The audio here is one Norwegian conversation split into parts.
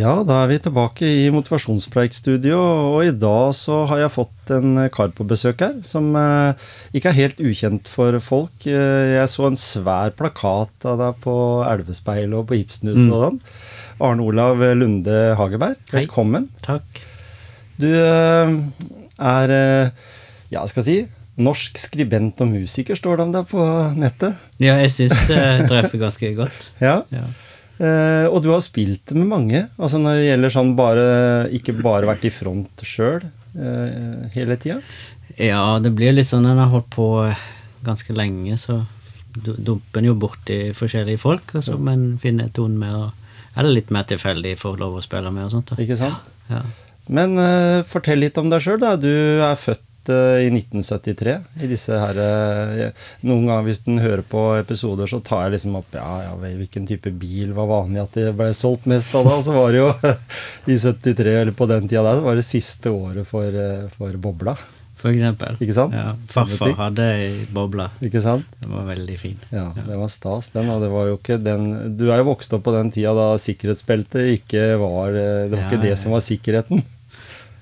Ja, da er vi tilbake i motivasjonspreikstudio, og i dag så har jeg fått en kar på besøk her, som eh, ikke er helt ukjent for folk. Eh, jeg så en svær plakat av deg på Elvespeilet og på Ibsenhuset Mm. og sånn. Arne Olav Lunde Hageberg, Hei. velkommen. Takk. Du eh, er, ja, skal jeg si, norsk skribent og musiker, står det om deg på nettet. Ja, jeg syns det treffer ganske godt. Ja. Ja. Eh, og du har spilt med mange. Altså når det gjelder sånn bare Ikke bare vært i front sjøl eh, hele tida. ja, det blir litt sånn når en har holdt på ganske lenge, så dumper en jo borti forskjellige folk, og så men finner tonen med og det litt mer tilfeldig for lov å spille med og sånt. da. Ikke sant? Ja. Men eh, fortell litt om deg sjøl, da. Du er født i 1973. I disse her eh, Noen ganger hvis den hører på episoder, så tar jeg liksom opp Ja, ja vel, hvilken type bil var vanlig at det ble solgt mest av da? Så var det jo i 73, eller på den tida der, så var det siste året for, eh, for bobla. For eksempel. Ikke sant? Ja, farfar hadde ei boble. Ikke sant? Den var veldig fin. Ja, det var stas, den. Og det var jo ikke den Du er jo vokst opp på den tida da sikkerhetsbeltet ikke var eh, Det var Ja, ikke det ja. som var sikkerheten.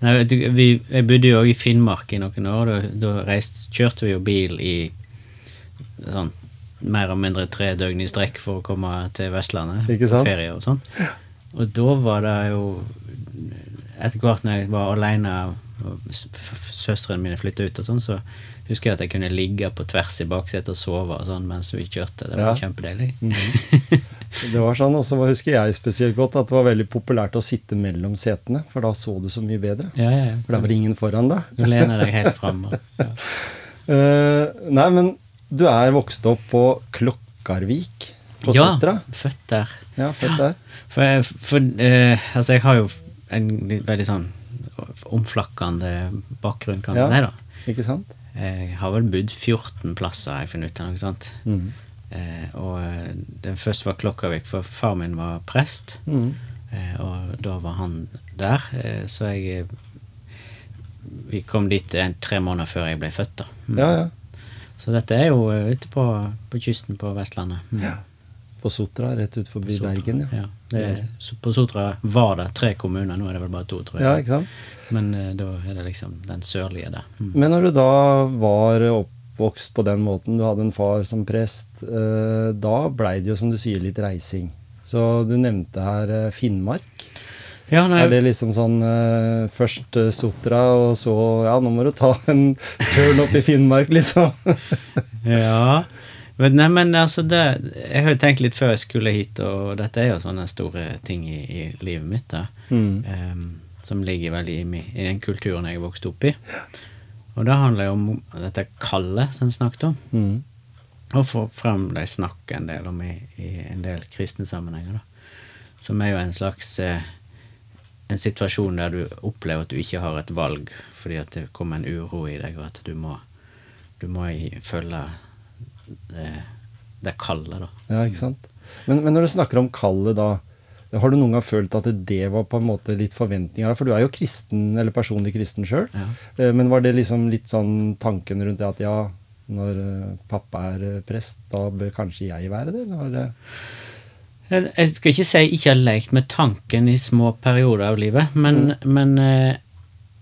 Nei, du, vi, jeg bodde jo òg i Finnmark i noen år. Da, da reist, kjørte vi jo bil i sånn mer eller mindre tre døgn i strekk for å komme til Vestlandet på ferie og sånn. Og da var det jo Etter hvert når jeg var aleine og søstrene mine flytta ut og sånn, så husker jeg at jeg kunne ligge på tvers i baksetet og sove og sånn mens vi kjørte. Det var Ja. kjempedeilig. Det var sånn, Og så husker jeg spesielt godt at det var veldig populært å sitte mellom setene, for da så du så mye bedre. Ja, ja, ja. For da var det ingen foran deg. Du lener deg helt fram. Ja. uh, nei, men du er vokst opp på Klokkarvik på ja, Sotra? født der. Ja, født der. For, for uh, altså, jeg har jo en veldig sånn omflakkende bakgrunn, kan man si, da. Ikke sant? Jeg har vel bodd 14 plasser, jeg funnet ut av noe sånt. Mhm. Eh, og eh, den første var Klokkarvik, for far min var prest. Mm. Eh, og da var han der, eh, så jeg eh, Vi kom dit en, tre måneder før jeg ble født, da. Mm. Ja, ja. Så dette er jo eh, ute på, på kysten på Vestlandet. Mm. Ja. På Sotra, rett ut forbi Sotra. Bergen, ja. Ja, det er, på Sotra var det tre kommuner, nå er det vel bare to, tror jeg. Ja, ikke sant? Men eh, da er det liksom den sørlige der. Mm. Men når du da var oppvokst på den måten, du hadde en far som prest, eh, da blei det jo, som du sier, litt reising. Så du nevnte her eh, Finnmark. Ja, nei, Er det liksom sånn eh, først Sotra, og så Ja, nå må du ta en turn opp i Finnmark, liksom. ja. Men, nei, men altså det Jeg har jo tenkt litt før jeg skulle hit, og dette er jo sånne store ting i, i livet mitt, da. Mm. Um, som ligger veldig i, i den kulturen jeg vokste opp i. Og det handler jo om dette kallet som en snakket om. Mm. Og få frem de snakker en del om i, i en del kristne sammenhenger, da. Som er jo en slags eh, En situasjon der du opplever at du ikke har et valg fordi at det kommer en uro i deg, og at du må, du må følge det, det kallet, da. Ja, ikke sant. Men, men når du snakker om kallet, da. Har du noen gang følt at det var på en måte litt forventninger? For du er jo kristen, eller personlig kristen sjøl. Ja. Men var det liksom litt sånn tanken rundt det at ja, når eh, pappa er eh, prest, da bør kanskje jeg være det? Eller Jeg skal ikke si jeg ikke har lekt med tanken i små perioder av livet, men, men, eh,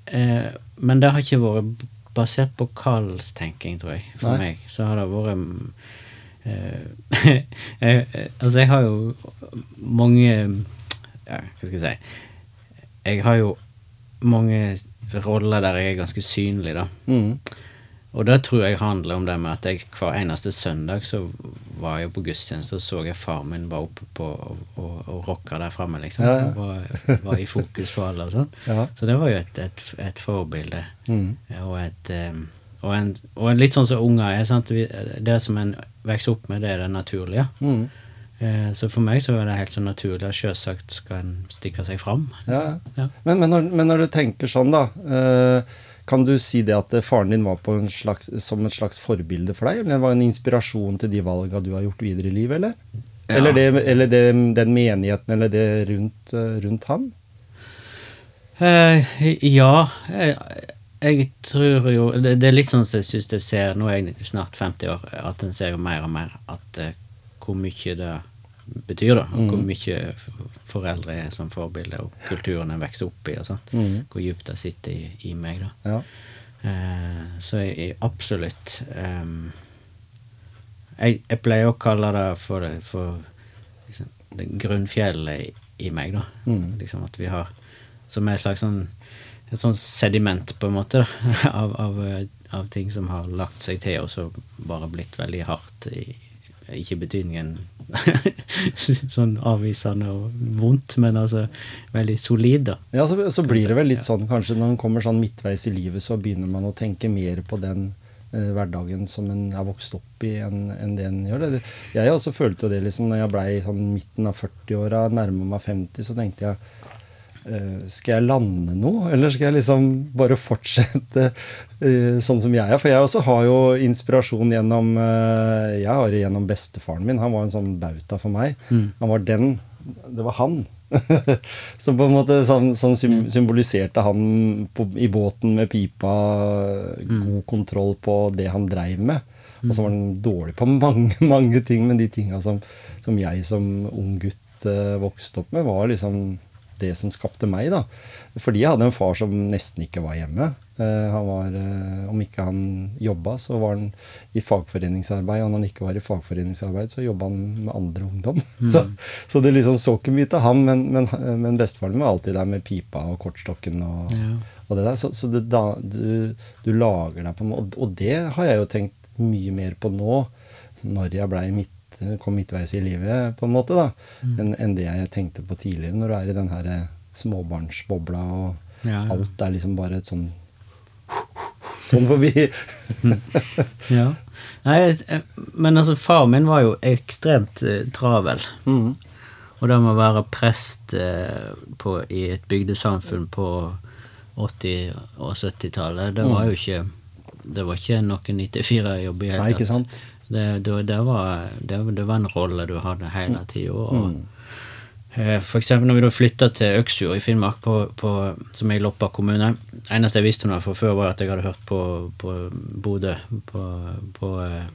eh, men det har ikke vært basert på kallstenking, tror jeg, for Nei. meg. Så har det vært mm, eh, eh, Altså, jeg har jo mange Ja, hva skal jeg si Jeg har jo mange roller der jeg er ganske synlig, da. mm. Og det tror jeg handler om det med at jeg hver eneste søndag så var jeg på gudstjeneste og så jeg far min var oppe på og, og, og rocka der framme, liksom. Ja, ja. Var, var i fokus for alle og sånn. Ja. Så det var jo et, et, et forbilde. Mm. Og et um, en, og en litt sånn som unger er. sant? Det som en vokser opp med, det er det naturlige. Mm. Eh, så for meg så er det helt så naturlig at selvsagt skal en stikke seg fram. Ja. Ja. Men, men, når, men når du tenker sånn, da. eh, kan du si det at eh, faren din var på en slags, som et slags forbilde for deg? Eller var en inspirasjon til de valga du har gjort videre i livet, eller? Ja. Eller, det, eller det, den menigheten, eller det rundt, rundt han? Eh, ja, jeg, jeg tror jo det, det er litt sånn som jeg syns jeg ser Nå er jeg snart 50 år, at en ser jo mer og mer at uh, hvor mye det betyr, da. Og hvor mye foreldre er som forbilde, og kulturen en vokser opp i, og sånt. Mm. Hvor djupt det sitter i, i meg, da. Ja. Uh, så jeg, absolutt um, jeg, jeg pleier å kalle det for, for liksom, det grunnfjellet i, i meg, da. Mm. Liksom at vi har Som er et slags sånn et sånt sediment, på en måte, da, av, av, av ting som har lagt seg til, og så bare blitt veldig hardt i Ikke betydningen sånn avvisende og vondt, men altså veldig solid, da. Ja, så, så blir det vel litt sånn kanskje når man kommer sånn midtveis i livet, så begynner man å tenke mer på den eh, hverdagen som en er vokst opp i, enn en det en gjør. Det, jeg også følte jo det liksom når jeg blei sånn midten av 40-åra, nærma meg 50, så tenkte jeg skal jeg lande noe, eller skal jeg liksom bare fortsette eh, sånn som jeg er? For jeg også har jo inspirasjon gjennom eh, Jeg har det gjennom bestefaren min. Han var en sånn bauta for meg. Mm. Han var den. Det var han. Som på en måte sånn, sånn symboliserte han på, i båten med pipa, god kontroll på det han dreiv med. Og så var han dårlig på mange, mange ting, men de tinga som, som jeg som ung gutt eh, vokste opp med, var liksom det som skapte meg, da. Fordi jeg hadde en far som nesten ikke var hjemme. Eh, han var, eh, Om ikke han jobba, så var han i fagforeningsarbeid. Og når han ikke var i fagforeningsarbeid, så jobba han med andre ungdom. Så, så det liksom så ikke mye til han, men, men, men bestefaren var alltid der med pipa og kortstokken og, Ja. og det der. Så, så det, da, du, du lager deg på en måte. Og, og det har jeg jo tenkt mye mer på nå, når jeg blei midt, kom midtveis i livet, på en måte, da, enn en det jeg tenkte på tidligere, når du er i den her eh, småbarnsbobla, og Ja, ja. alt er liksom bare et sånn Sånn forbi. Ja. Nei, men altså, far min var jo ekstremt eh, travel. Mm. Og det med å være prest eh, på, i et bygdesamfunn på 80- og 70-tallet, det var jo ikke Det var ikke noen 94-jobb i hele sant? Det, det, det, var, det, det var en rolle du hadde hele tida. Og, Mm. eh, eksempel når vi da flytta til Øksfjord i Finnmark, på, på, som er i Loppa kommune eneste jeg visste om det fra før, var at jeg hadde hørt på, på Bodø, på, på eh,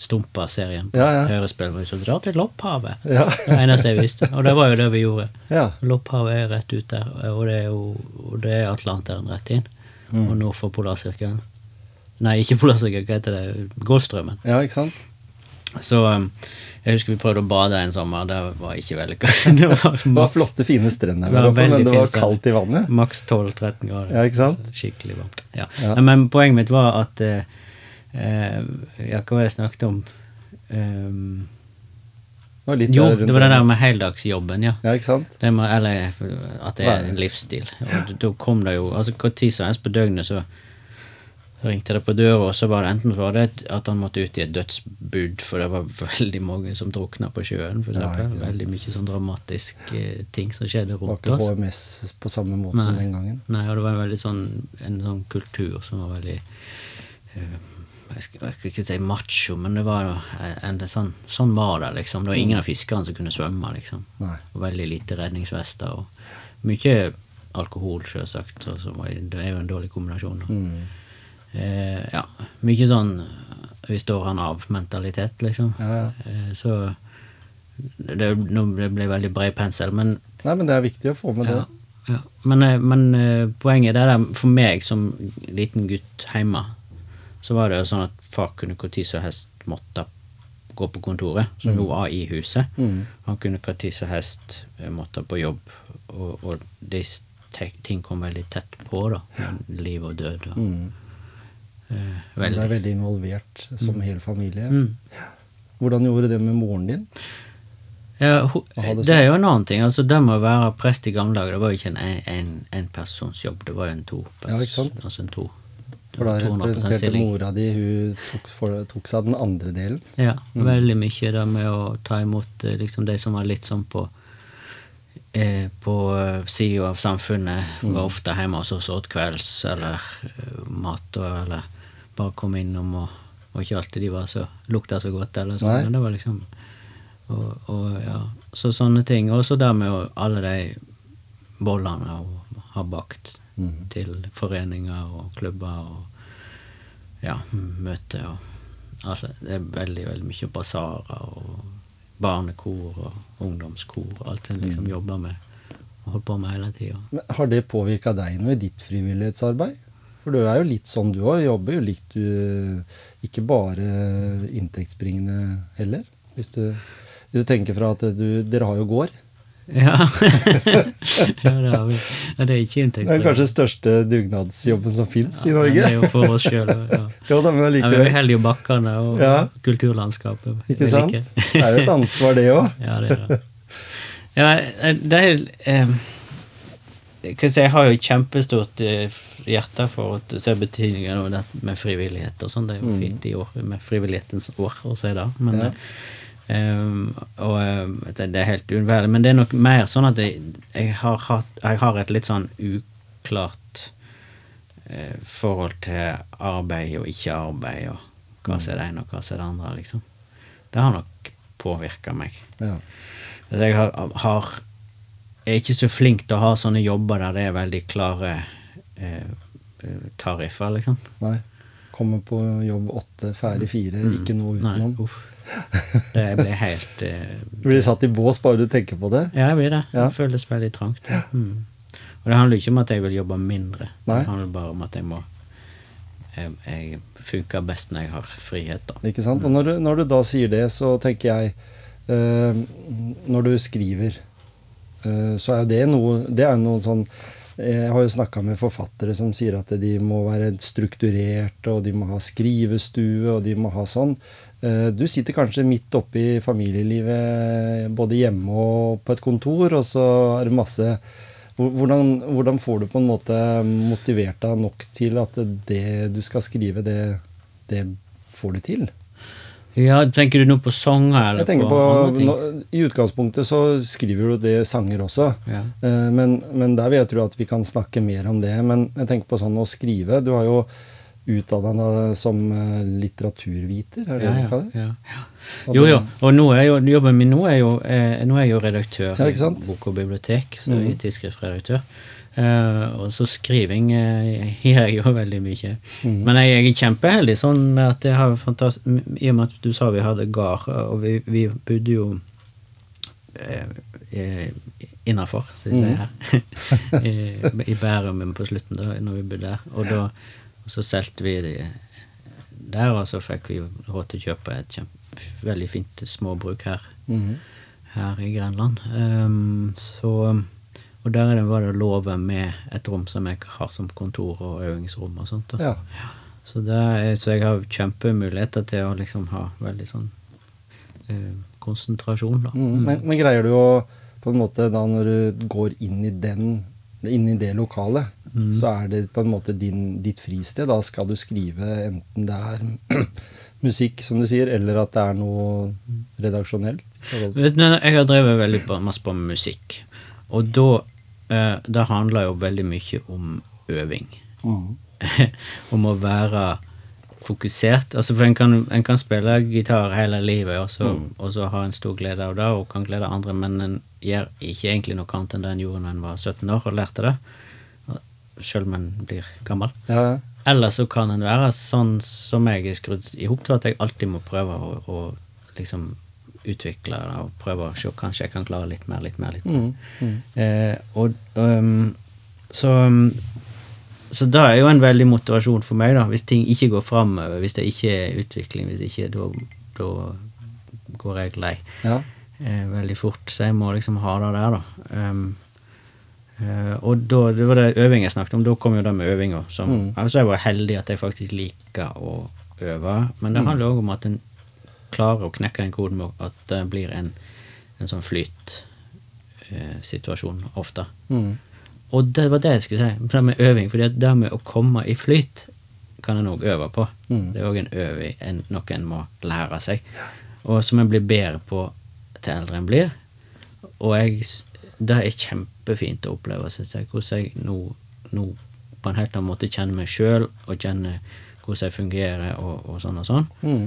Stumpa-serien. Ja, ja. Hørespill. hvor de sa, Dra til Lopphavet! Ja. Det det eneste jeg visste. Og det var jo det vi gjorde. Ja. Lopphavet er rett ut der, og det er jo og det er Atlanteren rett inn. Og nord for Polarsirkelen. Nei, ikke Polarsirkelen, hva heter det? Golfstrømmen. ja, ikke sant? Så um, jeg husker vi prøvde å bade en sommer, det var ikke vellykka. Det Det var flotte, fine strender Det var men det var kaldt i vannet. maks 12-13 grader. Ja, ikke sant? Skikkelig varmt. Ja. Ja. Nei, Men poenget mitt var at eh, eh, Ja, hva var det jeg snakket om? Um, Det jo, det var det der med heldagsjobben, ja. Ja, ikke sant? Det med, eller at det er en livsstil. Og da kom det jo altså tid som helst på døgnet så ringte det på døra, og så var det enten så var det at han måtte ut i et dødsbud, for det var veldig mange som drukna på sjøen, for Ja, veldig mye sånn dramatiske ting som skjedde rundt oss. var ikke. HMS på samme måte Nei. den gangen. Nei, og det var en veldig sånn, en sånn kultur som var veldig uh, jeg, skal, jeg skal ikke si macho, men det var en, sånn, sånn var det, liksom. Det var ingen av fiskerne som kunne svømme, liksom. Nei. Og veldig lite redningsvester. Og mye alkohol, sjølsagt. det er jo en dårlig kombinasjon. Mm. Eh, ja, mye sånn eh, vi står han av-mentalitet, liksom. Ja, ja. Eh, så det, nå ble det veldig bred pensel, men Nei, men det er viktig å få med ja, det. ja. Men, eh, men eh, poenget er der, for meg som liten gutt hjemme, så var det jo sånn at far kunne når som helst måtte gå på kontoret, som jo var i huset. Mm. Han kunne når som helst måtte på jobb, og, og de ting kom veldig tett på, da. Ja. Liv og død. Og, Mm. Eh, Du ble veldig. veldig involvert som hel familie. Mm. Hvordan gjorde det med moren din? Ja, ho, det er jo en annen ting. altså Det med å være prest i gamle dager, det var jo ikke en, en, en persons jobb, det var jo en to Ja, ikke sant? Altså en to For da representerte mora di Hun tok, for, tok seg av den andre delen. Ja, veldig mye det med å ta imot eh, liksom de som var litt sånn på eh, på sida av samfunnet. Var ofte hjemme hos oss åt kvelds eller uh, mat og eller bare kom innom og og ikke alltid de var så lukta så godt eller sånn, men det var liksom og, og ja, så sånne ting. Og så det med alle de bollene hun har bakt mm. til foreninger og klubber og ja, møter og altså, Det er veldig, veldig mye basarer og barnekor og ungdomskor og alt det liksom jobber med og holder på med hele tida. Men Har det påvirka deg noe i ditt frivillighetsarbeid? For du er jo litt sånn, du òg. Jobber jo litt du, Ikke bare inntektsbringende heller. Hvis du, hvis du tenker fra at du Dere har jo gård. Ja. ja, det har vi. Ja, det er ikke Det er kanskje den største dugnadsjobben som fins i Ja, i Norge. Det er jo for oss sjøl. Ja. ja, da, men Ja, vi holder jo bakkene og Ja. kulturlandskapet. Ikke sant? Like. Det er jo et ansvar, det òg. Ja, det er det. Ja, det er eh, jeg har jo kjempestort eh, hjerte for å se betydningen av det med frivillighet og sånn. Det er jo Mm. fint i år, med frivillighetens år å si det. Men, Ja. eh, og eh, det, det er helt unnværlig. Men det er nok mer sånn at jeg, jeg, har, hatt, jeg har et litt sånn uklart eh, forhold til arbeid og ikke arbeid, og hva som er det ene og hva som er det andre, liksom. Det har nok påvirka meg. Ja. Jeg har, har er ikke så flink til å ha sånne jobber der det er veldig klare eh, tariffer, liksom. Nei. Kommer på jobb åtte, ferdig fire, ikke noe utenom. Nei, uff. Det blir helt eh, Du blir satt i bås bare du tenker på det. Ja, jeg blir det. Ja. Det føles veldig trangt. Mm. Og det handler ikke om at jeg vil jobbe mindre. Nei. Det handler bare om at jeg må Jeg, jeg funker best når jeg har frihet, da. Ikke sant? Og når du, når du da sier det, så tenker jeg eh, Når du skriver, eh, så er jo det noe Det er noe sånn Jeg har jo snakka med forfattere som sier at de må være strukturerte, og de må ha skrivestue, og de må ha sånn. Eh, du sitter kanskje midt oppe i familielivet, både hjemme og på et kontor, og så er det masse hvordan, hvordan får du på en måte motivert deg nok til at det du skal skrive, det, det får du til? Ja, Tenker du nå på sanger eller Jeg tenker på, på, I utgangspunktet så skriver du det sanger også. Ja. Eh, Men, men der vil jeg tro at vi kan snakke mer om det. Men jeg tenker på sånn å skrive. Du har jo utdanna deg som eh, litteraturviter, er det Ja, det du ja, kaller det? ja. ja. Jo, jo. Og nå er jo, jobben min nå er jo, eh, nå er jeg jo redaktør i Bok og bibliotek, så mm. jeg er tidsskriftredaktør. Eh, og så skriving uh, gjør jeg jo veldig mye. Mm. Men jeg, jeg er kjempeheldig sånn med at jeg har fantastisk I og med at du sa vi hadde gard, og vi, vi bodde jo eh, eh, innafor, som de sier her. I, I Bærum på slutten, da når vi bodde der. Og da og så solgte vi det der, og så fikk vi råd til å kjøpe et kjempe, veldig fint småbruk her, mm. her i Grenland. Um, så, og der er det, var det låve med et rom som jeg har som kontor og øvingsrom og sånt. Ja. Så, det er, så jeg har kjempemuligheter til å liksom ha veldig sånn eh, konsentrasjon, da. Mm, men, men greier du å på en måte da når du går inn i den inn i det lokalet, Mm. så er det på en måte din, ditt fristed. Da skal du skrive enten det er musikk, som du sier, eller at det er noe redaksjonelt. Vet du, Jeg har drevet veldig masse på musikk, og da eh, Det handler jo veldig mye om øving. Mm. om å være fokusert. Altså for en kan, en kan spille gitar hele livet og så, og så ha en stor glede av det og kan glede andre, men en gjør ikke egentlig noe annet enn det en gjorde når en var 17 år og lærte det, sjøl om en blir gammel. Ja. Eller så kan en være sånn som jeg er skrudd i hop til, at jeg alltid må prøve å, å liksom utvikle det og prøve å se kanskje jeg kan klare litt mer, litt mer, litt mer. Mm. Mm. Eh, og um, så um, Så det er jo en veldig motivasjon for meg, da. Hvis ting ikke går framover, hvis det ikke er utvikling, hvis ikke, da, da går jeg lei ja. eh, veldig fort. Så jeg må liksom ha det der, da. Um, Uh, og da, det var det øving jeg snakket om. Da kom jo det med øvinga. Mm. altså jeg var heldig at jeg faktisk liker å øve, men det handler òg om at en klarer å knekke den koden med at det blir en, en sånn flytsituasjon ofte. Mm. Og det var det jeg skulle si, det med øving. For det med å komme i flyt, kan en òg øve på. Mm. Det er òg en øving, en, noe en må lære seg. Og som en blir bedre på til eldre en blir. Og jeg, det er kjempefint å oppleve, syns jeg. Hvordan jeg nå, nå på en helt annen måte kjenner meg sjøl, og kjenner hvordan jeg fungerer, og, og sånn og sånn. Mm.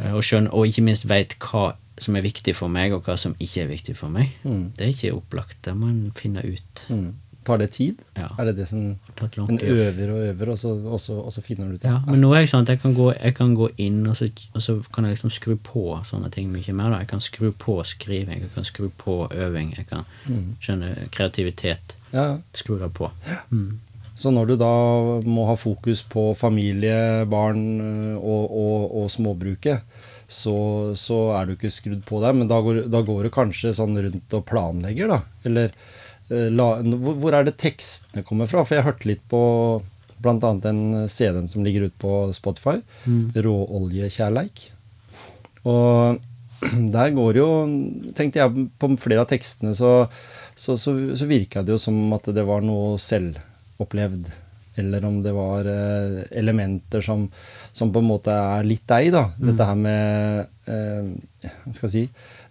Eh, Og, skjønner, og ikke minst veit hva som er viktig for meg, og hva som ikke er viktig for meg. Mm. Det er ikke opplagt. Det må en finne ut. Mm. Tar det tid? Ja. Er det det som En øver og øver, og så, og så, og så finner du ut Ja, men nå er jeg sånn at jeg kan gå, jeg kan gå inn, og så, og så kan jeg liksom skru på sånne ting mye mer. da. Jeg kan skru på skriving, jeg kan skru på øving, jeg kan Mm. skjønne kreativitet. Ja. Skru det på. Mm. Så når du da må ha fokus på familie, barn øh, og, og, og småbruket, så, så er du ikke skrudd på der. Men da går, da går du kanskje sånn rundt og planlegger, da. Eller øh, la, hvor, er det tekstene kommer fra? For jeg hørte litt på annet den CD-en som ligger ute på Spotify. Mm. Råoljekjærleik. Og der går jo Tenkte jeg på flere av tekstene, så, så, så, så virka det jo som at det var noe selvopplevd. Eller om det var eh, elementer som, som på en måte er litt deg, da. Dette her med eh, skal jeg si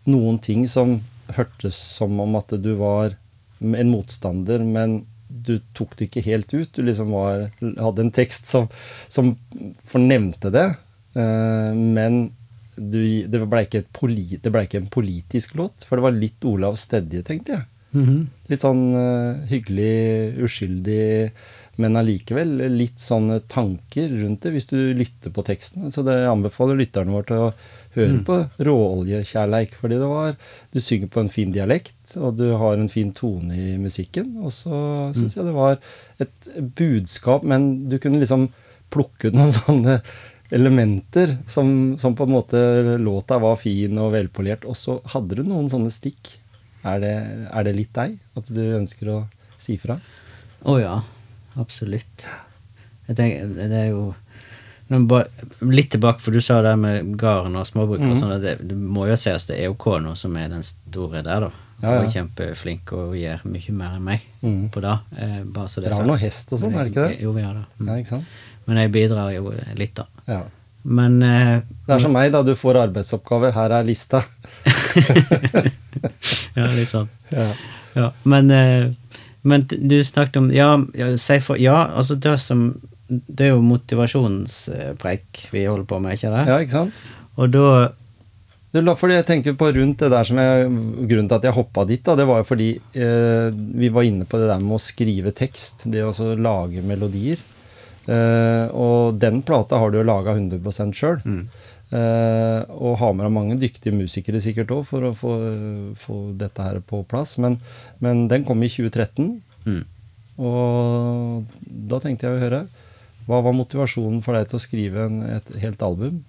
Noen ting som hørtes som om at du var en motstander, men du tok det ikke helt ut. Du liksom var, hadde en tekst som, som fornevnte det, eh, men du, det, blei ikke det ble ikke en politisk låt, for det var litt Olav Stedje, tenkte jeg. Mhm. Litt sånn uh, hyggelig, uskyldig, men allikevel litt sånne tanker rundt det, hvis du lytter på teksten. Så det anbefaler lytterne våre til å høre på Råoljekjærleik, fordi det var Du synger på en fin dialekt, og du har en fin tone i musikken. Og så syns jeg det var et budskap, men du kunne liksom plukke ut noen sånne elementer som, som på en måte låta var fin og velpolert, og så hadde du noen sånne stikk. Er det, er det litt deg? At du ønsker å si fra? Å ja, absolutt. Jeg tenker, det er jo Litt tilbake, for du sa det med garn og småbruk og sånn. Det, det må jo sies det er EOK nå som er den store der, da. Ja, ja. Og kjempeflink og gjør mye mer enn meg mm. på det. Eh, bare så det er Dere har noe hest og sånn, er det ikke det? Jo, vi har det. Mm. Ja? Men jeg bidrar jo litt, da. Ja. Men eh, Det er som meg, da. Du får arbeidsoppgaver. Her er lista. Ja, litt sånn. Ja. Ja, men, eh, men du snakket om Ja, for, ja altså det som Det er jo motivasjonspreik vi holder på med, ikke det? ja, ikke sant? Og da fordi jeg tenker på rundt det der som jeg, Grunnen til at jeg hoppa dit, da, det var jo fordi eh, vi var inne på det der med å skrive tekst. Det å lage melodier. Eh, og den plata har du jo laga 100 sjøl. Mm. Eh, og har med deg mange dyktige musikere sikkert òg for å få, få dette her på plass. Men, men den kom i 2013, mm. og da tenkte jeg å høre. Hva var motivasjonen for deg til å skrive en, et helt album?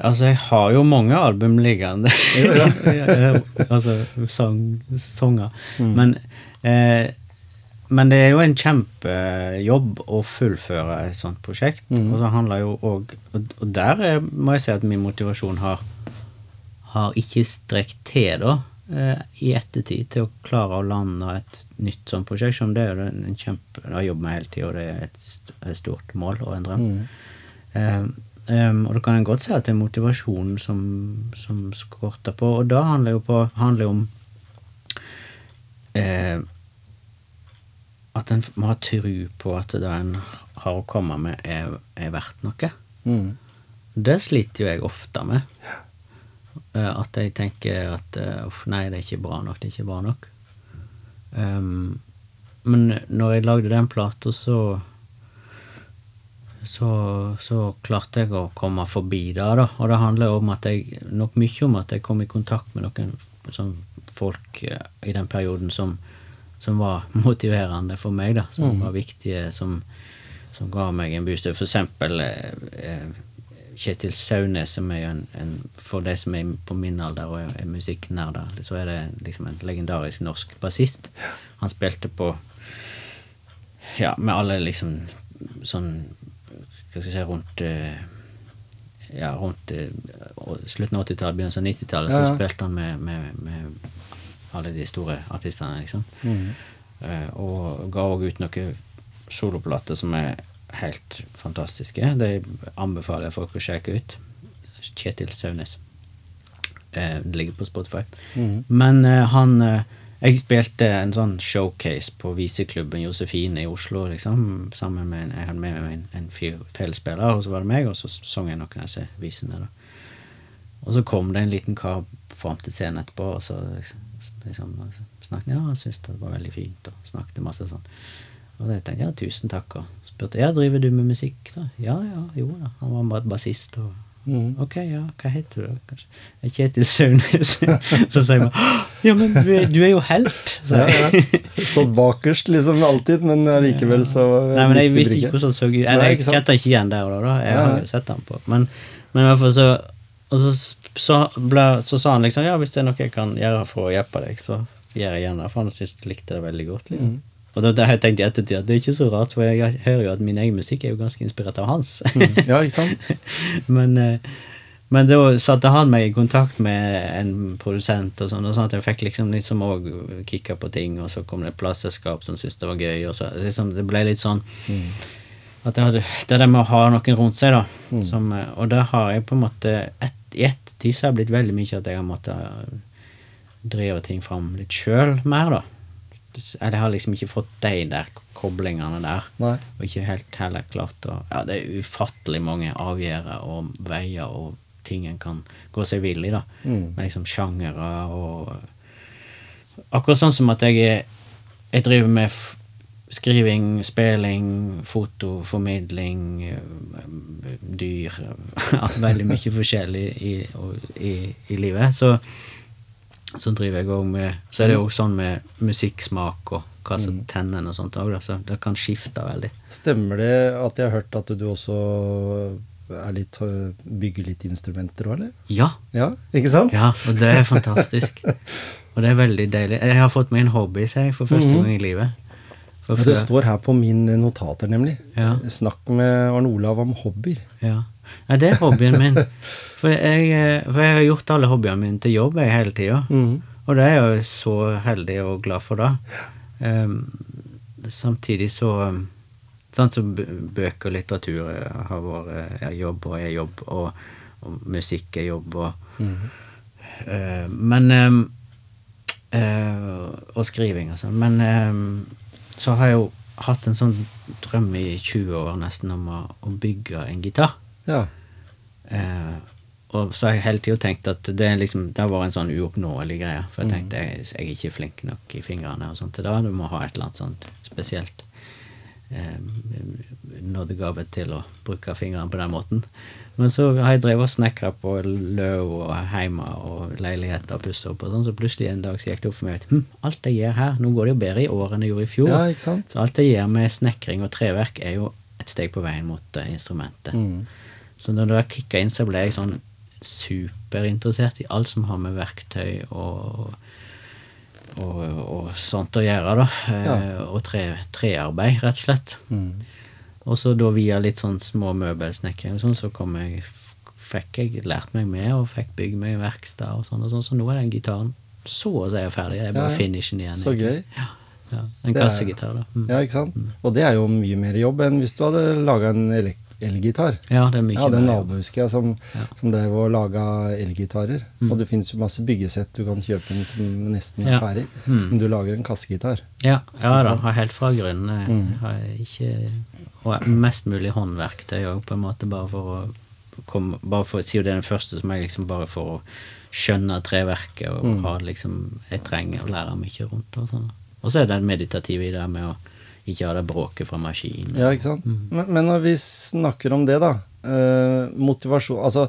Altså, jeg har jo mange album liggende. Ja, altså sang, sanger. Mm. Men, eh, men det er jo en kjempejobb å fullføre et sånt prosjekt. Mm. Og så handler jo òg Og og der er, må jeg si at min motivasjon har, har ikke strekt til, da. eh, I ettertid til å klare å lande et nytt sånt prosjekt. Som det er jo en kjempe Det har jeg jobbet med hele tida, og det er et, et stort mål og en drøm. Mm. Um, um, og da kan en godt si at det er motivasjonen som, som skorter på. Og da handler jo på handler om eh, at en må ha tru på at det en har å komme med, er, er verdt noe. Mm. Det sliter jo jeg ofte med. Ja. at jeg tenker at eh, uff, nei, det er ikke bra nok, det er ikke bra nok. Um, men når jeg lagde den plata, så så, så klarte jeg å komme forbi det, da. Og det handler om at jeg, nok mye om at jeg kom i kontakt med noen sånn folk eh, i den perioden som, som var motiverende for meg, da. Som Mm. var viktige, som, som ga meg en boost. For eksempel eh, eh, Kjetil Saunes, som er en, en For de som er på min alder og er musikknerder, så er det liksom en legendarisk norsk bassist. Han spilte på Ja, med alle liksom sånn Hva skal jeg si Rundt eh, ja, rundt eh, slutten av 80-tallet, begynnelsen av 90-tallet, Ja, ja. så spilte han med, med, med alle de store artistene, liksom. Mm. Uh, og ga òg ut noen soloplater som er helt fantastiske. De anbefaler jeg folk å sjekke ut. Kjetil Saunes. Uh, det ligger på Spotify. Mm. Men uh, han eh, Jeg spilte en sånn showcase på viseklubben Josefine i Oslo, liksom. Sammen med en, Jeg hadde med meg en, en fellesspiller, og så var det meg, og så sang jeg noen av disse visene, da. Og så kom det en liten kar fram til scenen etterpå, og så liksom, liksom snakket Ja, han syntes det var veldig fint, og snakket masse sånn. Og da tenkte jeg ja, tusen takk, og spurte ja, driver du med musikk, da? Ja, ja, jo da. Han var bassist, og Mm. Ok, ja, hva heter du kanskje? Kjetil Saunes. så sier bare ja, men du er, du er jo helt, Ja, ja. Stått bakerst liksom alltid, men likevel så Nei, men jeg visste ikke hvordan han så ut. Jeg kjente ikke igjen der og da. da. Jeg har jo sett han på. Men, men i hvert fall så Og så, så, ble, så sa han liksom ja, hvis det er noe jeg kan gjøre for å hjelpe deg, så gjør jeg gjerne det. For han syntes jeg likte det veldig godt. liksom. Mm. Og da, da har jeg tenkt i ettertid at det er ikke så rart, for jeg hører jo at min egen musikk er jo ganske inspirert av hans. Ja, ikke sant? men, eh, men da satte han meg i kontakt med en produsent, og sånn, og sånn at jeg fikk liksom liksom òg kicka på ting, og så kom det et plateselskap som syntes det var gøy, og så liksom det ble litt sånn at jeg hadde, Det er det med å ha noen rundt seg, da. Mm. Som, eh, og da har jeg på en måte et, I ettertid så har det blitt veldig mye at jeg har måttet drive ting fram litt sjøl mer, da. Jeg har liksom ikke fått de der koblingene der. Nei. Og ikke helt heller klart å Ja, det er ufattelig mange avgjørere og veier og ting en kan gå seg vill i, da. Mm. Med liksom sjangere og Akkurat sånn som at jeg Jeg driver med skriving, spilling, foto, formidling, øh, dyr Veldig mye forskjellig i, i, i livet. Så, så driver jeg òg med Så er det jo sånn med musikksmak og hva som tenner og sånt òg. Så det kan skifte veldig. Stemmer det at jeg har hørt at du også er litt, øh, bygger litt instrumenter òg, eller? Ja. Ja, ikke sant? Ja, og det er fantastisk. Og det er veldig deilig. Jeg har fått meg en hobby, sier jeg, for første gang i livet. Ja, det står her på min notater, nemlig. Ja. Snakk med Arne Olav om hobbyer. Ja. ja, det er hobbyen min. For jeg, for jeg har gjort alle hobbyene mine til jobb jeg hele tida. Mm. Og det er jeg jo så heldig og glad for, da. Um, samtidig så Sånn som bø- bøker og litteratur har vært jobb og er jobb, og, og musikk er jobb, og mm. uh, Men um, uh, Og skriving og sånn. Men ehm, så har jeg jo hatt en sånn drøm i 20 år nesten om å, å bygge en gitar. Ja. Eh, og så har jeg hele tida tenkt at det, liksom, det har vært en sånn uoppnåelig greie. For jeg tenkte jeg, jeg er ikke flink nok i fingrene og sånt til det. Du må ha et eller annet sånt spesielt eh, nådegave til å bruke fingrene på den måten. Men så har jeg drevet og snekra på løv og hjemme og leiligheter og pussa opp og sånn, så plutselig en dag så gikk det opp for meg at hm, alt jeg gjør her, nå går det jo bedre i år enn det gjorde i fjor. ja, ikke sant? Så alt jeg gjør med snekring og treverk, er jo et steg på veien mot uh, instrumentet. Mm. Så når det kicka inn, så ble jeg sånn superinteressert i alt som har med verktøy og og, og sånt å gjøre, da. Eh, Ja. Og tre, trearbeid, rett og slett. Mhm. Og så da via litt sånn små møbelsnekring og sånn, så kom jeg fikk jeg lært meg med og fikk bygd meg verksted og sånn, og sånn, så nå er den gitaren så å si ferdig. Det er bare Ja, finishen igjen. Så gøy. Ja, ja. En kassegitar, da. Mm. Ja, ikke sant? Og det er jo mye mer jobb enn hvis du hadde laga en elek- elgitar. Ja, det er mye Jeg hadde en nabo, husker jeg, som, Ja. som drev og laga elgitarer. Mm. Og det finnes jo masse byggesett du kan kjøpe en som nesten er Ja. ferdig. Mm. Men du lager en kassegitar. Ja, ja da, har helt fra grunnen. eh, Mm. Og mest mulig håndverktøy jo på en måte, bare for å komme Bare for si jo det er den første som er liksom bare for å skjønne treverket og Mm. ha liksom Jeg trenger å lære mye rundt og sånn. Og så er det meditative i det med å ikke ha det bråket fra maskinen. Ja, ikke sant? Mm. Men, men når vi snakker om det, da. Eh, motivasjon Altså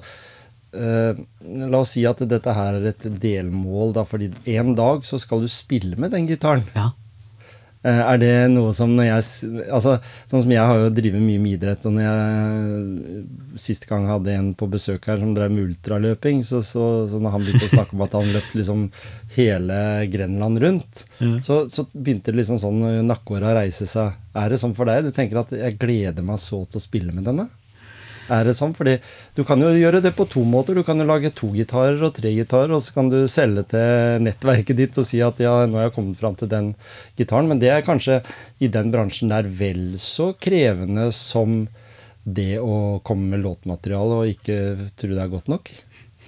eh, La oss si at dette her er et delmål, da, fordi en dag så skal du spille med den gitaren. Ja. Eh, Er det noe som når jeg Altså, sånn som jeg har jo drevet mye med idrett, og når jeg siste gang hadde en på besøk her som drev med ultraløping, så, så, så når han begynte å snakke om at han løp liksom hele Grenland rundt, mm. så, så begynte det liksom sånn eh, nakkehåra å reise seg. Er det sånn for deg? Du tenker at jeg gleder meg så til å spille med denne? Er det sånn? Fordi du kan jo gjøre det på to måter. Du kan jo lage to gitarer og tre gitarer, og så kan du selge til nettverket ditt og si at ja, nå har jeg kommet fram til den gitaren. Men det er kanskje i den bransjen der vel så krevende som det å komme med låtmateriale og ikke tro det er godt nok.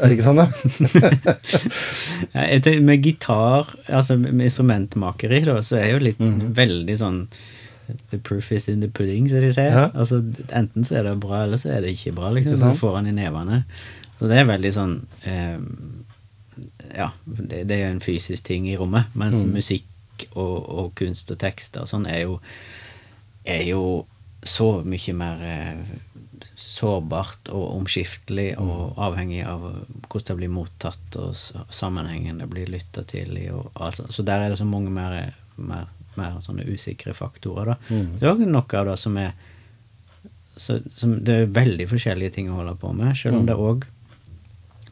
Er det ikke sånn, da? Med gitar, altså med instrumentmakeri, da, så er jo litt veldig sånn The proof is in the pudding, som de sier. Ja. Altså, enten så er det bra, eller så er det ikke bra. liksom, så får han i nevene. Så det er veldig sånn eh, Ja, det, det er jo en fysisk ting i rommet. Mens musikk og, og kunst og tekster og sånn er jo er jo så mye mer eh, sårbart og omskiftelig og avhengig av hvordan det blir mottatt og sammenhengen det blir lytta til i. Og, altså, så der er det så mange mer, mer, mer sånne usikre faktorer. da. Mm. Det er òg noe av det som er så, som Det er veldig forskjellige ting å holde på med, selv om Mm. det òg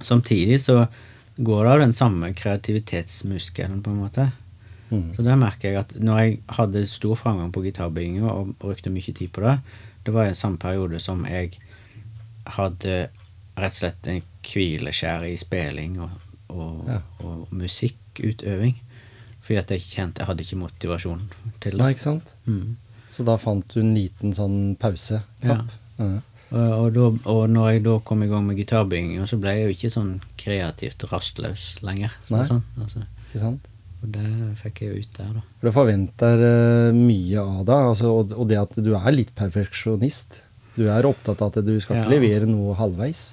Samtidig så går det av den samme kreativitetsmuskelen, på en måte. Mm. Så der merker jeg at når jeg hadde stor framgang på gitarbygginga og brukte mye tid på det, det var i samme periode som jeg hadde rett og slett en hvileskjær i spilling og, og, Ja. og musikkutøving. Fordi at jeg kjente jeg hadde ikke motivasjon til det. Nei, ikke sant? Mm. Så da fant du en liten sånn pause. Ja. Ja. Og, og, da, og når jeg da kom i gang med gitarbygging, så ble jeg jo ikke sånn kreativt rastløs lenger. Sånn, Nei. Sånn, altså. Ikke sant? Og det fikk jeg jo ut der, da. For det forventer uh, mye av deg, altså, og, og det at du er litt perfeksjonist. Du er opptatt av at du skal ikke levere noe halvveis.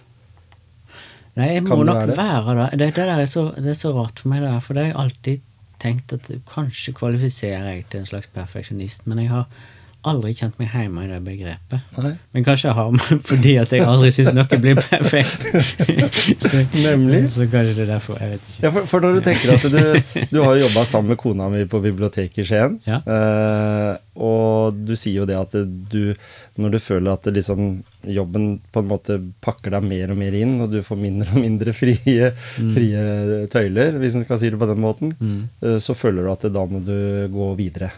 Nei, jeg må nok være det? det. Det, er så, det er så rart for meg, det der, For det har jeg alltid tenkt at kanskje kvalifiserer jeg til en slags perfeksjonist, men jeg har aldri kjent meg hjemme i det begrepet. Nei. Men kanskje jeg har men fordi at jeg aldri syns noe blir perfekt. så, Nemlig. Så kanskje det er derfor. Jeg vet ikke. Ja, for, for når du tenker at du, du har jobba sammen med kona mi på biblioteket i Skien, Ja. eh, og du sier jo det at du Når du føler at liksom, jobben på en måte pakker deg mer og mer inn, og du får mindre og mindre frie, frie tøyler, hvis en skal si det på den måten, Mm. eh, så føler du at da må du gå videre.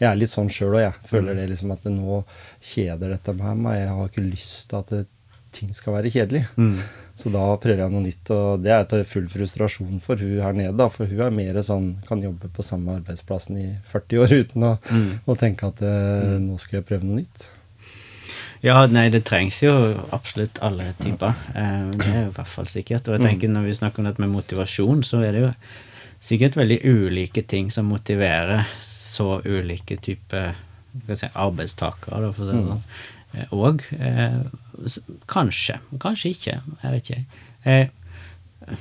Jeg er litt sånn sjøl òg, jeg. Føler det liksom at det nå kjeder dette med meg. Jeg har ikke lyst til at det, ting skal være kjedelig. Mm. Så da prøver jeg noe nytt, og det er til full frustrasjon for hun her nede. da, For hun er mer sånn, kan jobbe på samme arbeidsplassen i 40 år uten å, Mm. å tenke at eh, nå skal jeg prøve noe nytt. Ja, nei, det trengs jo absolutt alle typer. Eh, det er jo i hvert fall sikkert. Og jeg tenker når vi snakker om dette med motivasjon, så er det jo sikkert veldig ulike ting som motiverer så ulike typer si, arbeidstakere, for å si det sånn. Eh, Og eh, kanskje, kanskje ikke. Jeg vet ikke. Eh,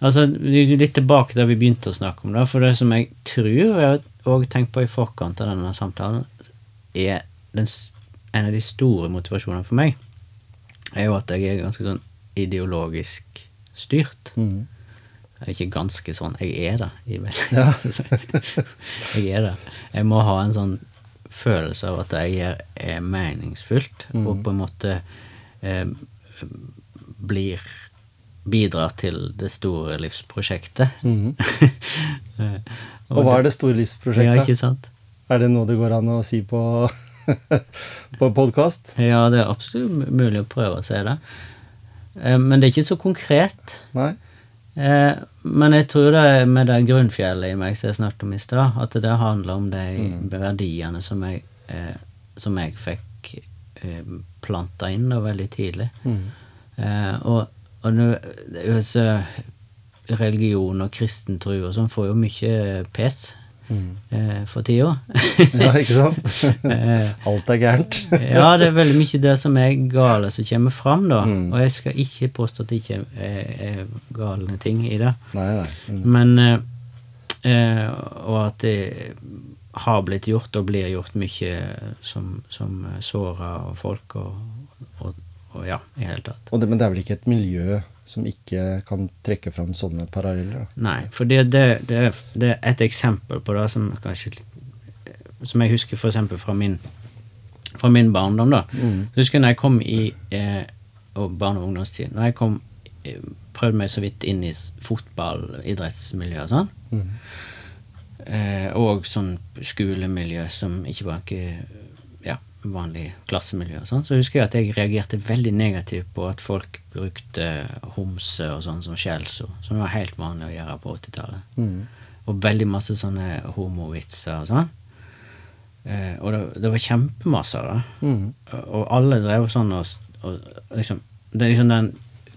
altså, litt tilbake der vi begynte å snakke om det. For det som jeg tror jeg har tenkt på i forkant av denne samtalen, er den, s- en av de store motivasjonene for meg, er jo at jeg er ganske sånn ideologisk styrt. Mm. Er ikke ganske sånn, jeg er det. Ja. jeg er det. Jeg må ha en sånn følelse av at jeg er, er meningsfullt, Mm. og på en måte eh, blir Bidrar til det store livsprosjektet. Mm. og, Og hva er det store livsprosjektet? Ja, ikke sant? Er det noe det går an å si på, på podkast? Ja, det er absolutt mulig å prøve å si det. Eh, Men det er ikke så konkret. Nei? Eh, men jeg tror det er med det grunnfjellet i meg som jeg snakket om i stad, at det handler om de verdiene som jeg, eh, som jeg fikk eh, planta inn da veldig tidlig. Mm. Eh, og og nå, religion og kristen tro og sånn får jo mye pes Mm. eh, for tida. Ja, ikke sant? Eh, Alt er gærent. ja, det er veldig mye det som er gale som kommer fram, da. Mm. Og jeg skal ikke påstå at det ikke er, er galne ting i det. Nei, nei. Mm. Men eh, eh, Og at det har blitt gjort og blir gjort mye som, som sårer folk og, og, og ja, i hele tatt. Det, men det er vel ikke et miljø som ikke kan trekke fram sånne paralleller? da? Nei, for det, det, det, er, det er et eksempel på det som kanskje Som jeg husker eksempel fra min, fra min barndom, da. Mm. Så husker når jeg kom i eh, og barne- og ungdomstid Når jeg kom eh, prøvde meg så vidt inn i fotball, idrettsmiljø og sånn. Mm. Eh, og sånn skolemiljø som ikke var ikke, vanlig klassemiljø. og Sånn. Så husker jeg at jeg reagerte veldig negativt på at folk brukte homse og sånn som skjellsord, som var helt vanlig å gjøre på 80-tallet. Mm. Og veldig masse sånne homovitser og sånn. Eh, og det, det var kjempemasse av det. Mm. Og alle drev sånn og, og liksom Det er liksom den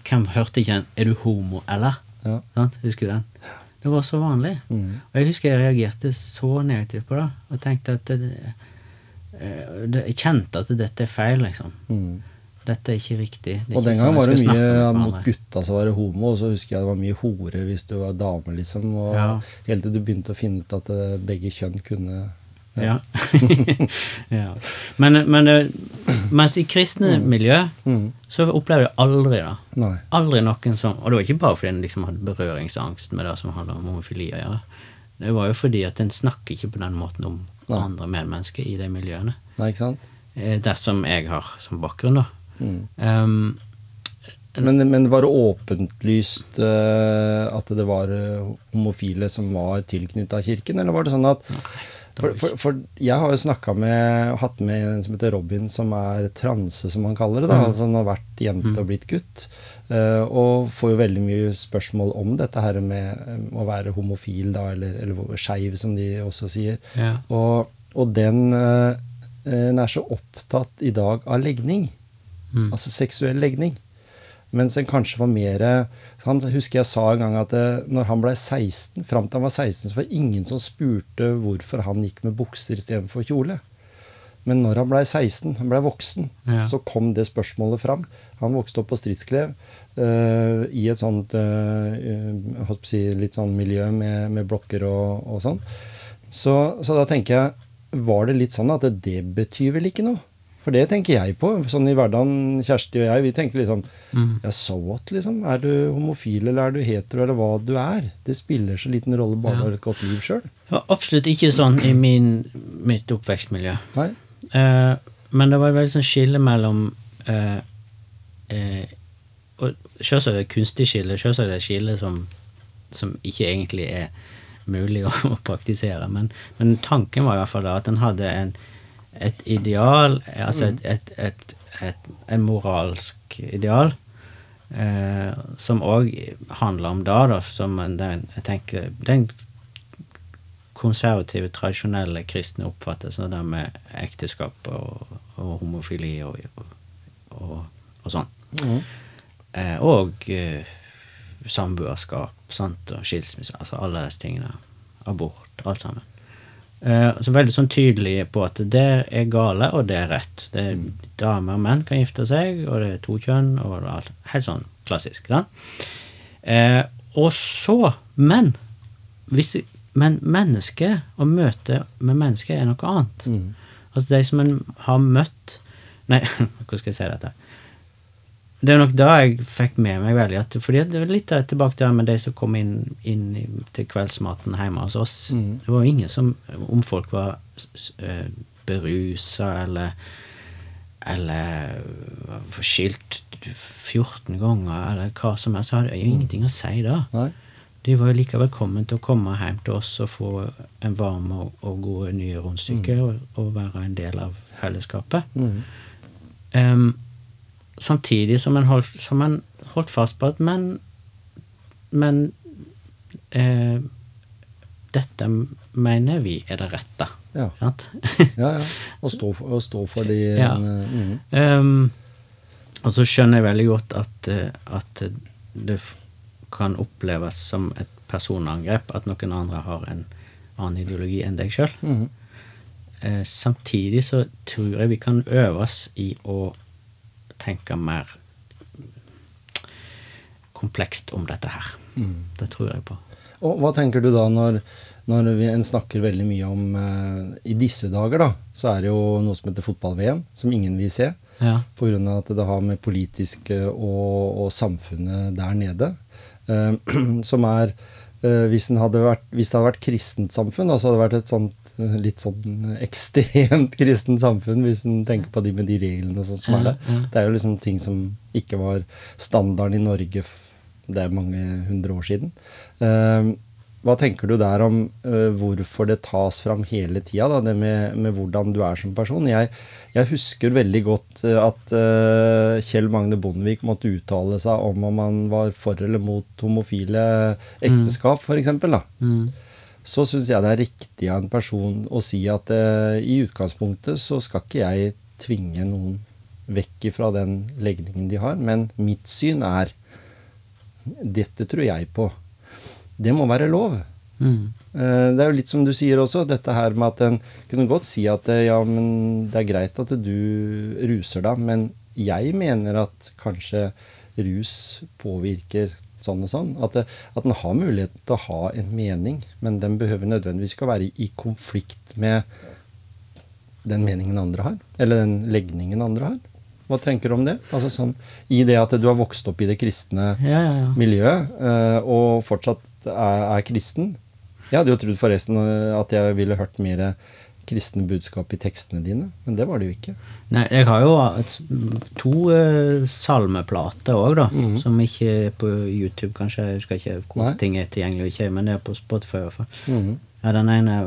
Hvem hørte ikke den 'Er du homo, eller?' Ja. Husker du den? Det var så vanlig. Mm. Og jeg husker jeg reagerte så negativt på det, og tenkte at det, kjente at dette er feil, liksom. Mm. Dette er ikke riktig. Er Og ikke den gangen var det mye mot gutta som var homo, og så husker jeg det var mye hore hvis du var dame, liksom. Og Ja. helt til du begynte å finne ut at eh, begge kjønn kunne Ja. ja. Men, men mens i kristne miljø Mm. så opplevde jeg aldri. Nei. Aldri noen som Og det var ikke bare fordi en liksom hadde berøringsangst med det som handler om homofili å gjøre. Det var jo fordi at en snakker ikke på den måten om Nei. andre medmennesker i de miljøene. Nei, ikke sant? Eh, Det som jeg har som bakgrunn, da. Mm. Um, Men, men var det åpentlyst uh, at det var eh, homofile som var tilknytta kirken, eller var det sånn at for, for, for jeg har jo snakka med hatt med en som heter Robin, som er transe, som han kaller det. da, Mm. altså Han har vært jente og blitt gutt. Eh, og får jo veldig mye spørsmål om dette her med eh, å være homofil, da, eller, eller skeiv, som de også sier. ja. Og, og den eh, eh, er så opptatt i dag av legning. Mm. Altså seksuell legning. Mens den kanskje var mer Han husker jeg sa en gang at når han ble 16, fram til han var 16, så var det ingen som spurte hvorfor han gikk med bukser istedenfor kjole. Men når han ble 16, han ble voksen, Ja. så kom det spørsmålet fram. Han vokste opp på Stridsklev uh, i et sånt å si, litt sånn miljø med, med blokker og, og sånn. Så, så da tenker jeg, var det litt sånn at det, det betyr vel ikke noe? For det tenker jeg på. Sånn i hverdagen, Kjersti og jeg, vi tenker liksom Mm. Ja, so what, liksom? Er du homofil, eller er du hetero, eller hva du er? Det spiller så liten rolle bare du Ja. har et godt liv sjøl. Absolutt ikke sånn i min, mitt oppvekstmiljø. Nei? Eh, men det var et veldig sånn skille mellom uh, uh, og Selvsagt er det et kunstig skille, selvsagt er det et skille som, som ikke egentlig er mulig å, å praktisere. Men, men tanken var i hvert fall da at en hadde en, et ideal, altså et, et, et, et, moralsk ideal, eh, som òg handler om det, da, som en, den, jeg tenker den konservative, tradisjonelle kristne oppfattelsen av det med ekteskap og, og homofili og, og, og sånn. Mm. Eh, og eh, samboerskap sant, og skilsmisse. Altså alle disse tingene. Abort, alt sammen. Eh, så veldig sånn tydelig på at det er gale, og det er rett. Det er Damer og menn kan gifte seg, og det er to kjønn, og alt. Helt sånn klassisk. Sant? Eh, og så Men hvis, men mennesket, å møte med mennesket, er noe annet. Mm. Altså de som en har møtt Nei, hvordan skal jeg si dette? Det er nok da jeg fikk med meg veldig at fordi det var litt tilbake til det med de som kom inn, inn til kveldsmaten hjemme hos oss. Mm. Det var jo ingen som Om folk var uh, berusa eller eller var skilt 14 ganger, eller hva som helst, så hadde jeg jo ingenting å si da. Nei? De var jo like velkommen til å komme hjem til oss og få en varme og, og gode nye rundstykker og, og være en del av fellesskapet. Mm. Um, samtidig som en holdt, som en holdt fast på at Men, men eh, dette mener vi er det rette. Ja. Ja, ja. Å stå stå for de Ja. eh, mhm. Em, og så skjønner jeg veldig godt at, eh, at det kan oppleves som et personangrep at noen andre har en annen ideologi enn deg sjøl. Mm. Eh, samtidig så tror jeg vi kan øve oss i å tenke mer komplekst om dette her. Mm. Det tror jeg på. Og hva tenker du da når, når vi, en snakker veldig mye om eh, I disse dager, da, så er det jo noe som heter fotball-VM, som ingen vil se. Ja. Pga. at det har med politiske og, og samfunnet der nede. Eh, som er eh, hvis, vært, hvis det hadde vært kristent samfunn, altså hadde det vært et sånt eh, litt sånn ekstremt kristent samfunn, hvis en tenker på de med de reglene sånn som er det. Ja, ja. Det er jo liksom ting som ikke var standarden i Norge det er mange hundre år siden. Eh, hva tenker du der om uh, hvorfor det tas fram hele tida, da, det med, med hvordan du er som person? Jeg, jeg husker veldig godt øh, at uh, Kjell Magne Bondevik måtte uttale seg om om han var for eller mot homofile ekteskap, for f.eks. Mm. Så syns jeg det er riktig av en person å si at uh, i utgangspunktet så skal ikke jeg tvinge noen vekk ifra den legningen de har, men mitt syn er dette tror jeg på. Det må være lov. Mm. Eh, Det er jo litt som du sier også, dette her med at en kunne godt si at eh, ja, men det er greit at du ruser deg, men jeg mener at kanskje rus påvirker sånn og sånn. At, det, at en har mulighet til å ha en mening, men den behøver nødvendigvis ikke å være i konflikt med den meningen andre har, eller den legningen andre har. Hva tenker du om det? Altså sånn, I det at du har vokst opp i det kristne Ja, ja, ja. miljøet, eh, og fortsatt er, er kristen. Jeg hadde jo trodd forresten eh, at jeg ville hørt mer kristne budskap i tekstene dine, men det var det jo ikke. Nei, jeg har jo et, to uh, salmeplater òg, da. Mhm. Som ikke er på YouTube, kanskje. Jeg husker ikke hvor Nei. ting er tilgjengelig og ikke, men det er på Spotify i hvert fall. Mhm. Ja, den ene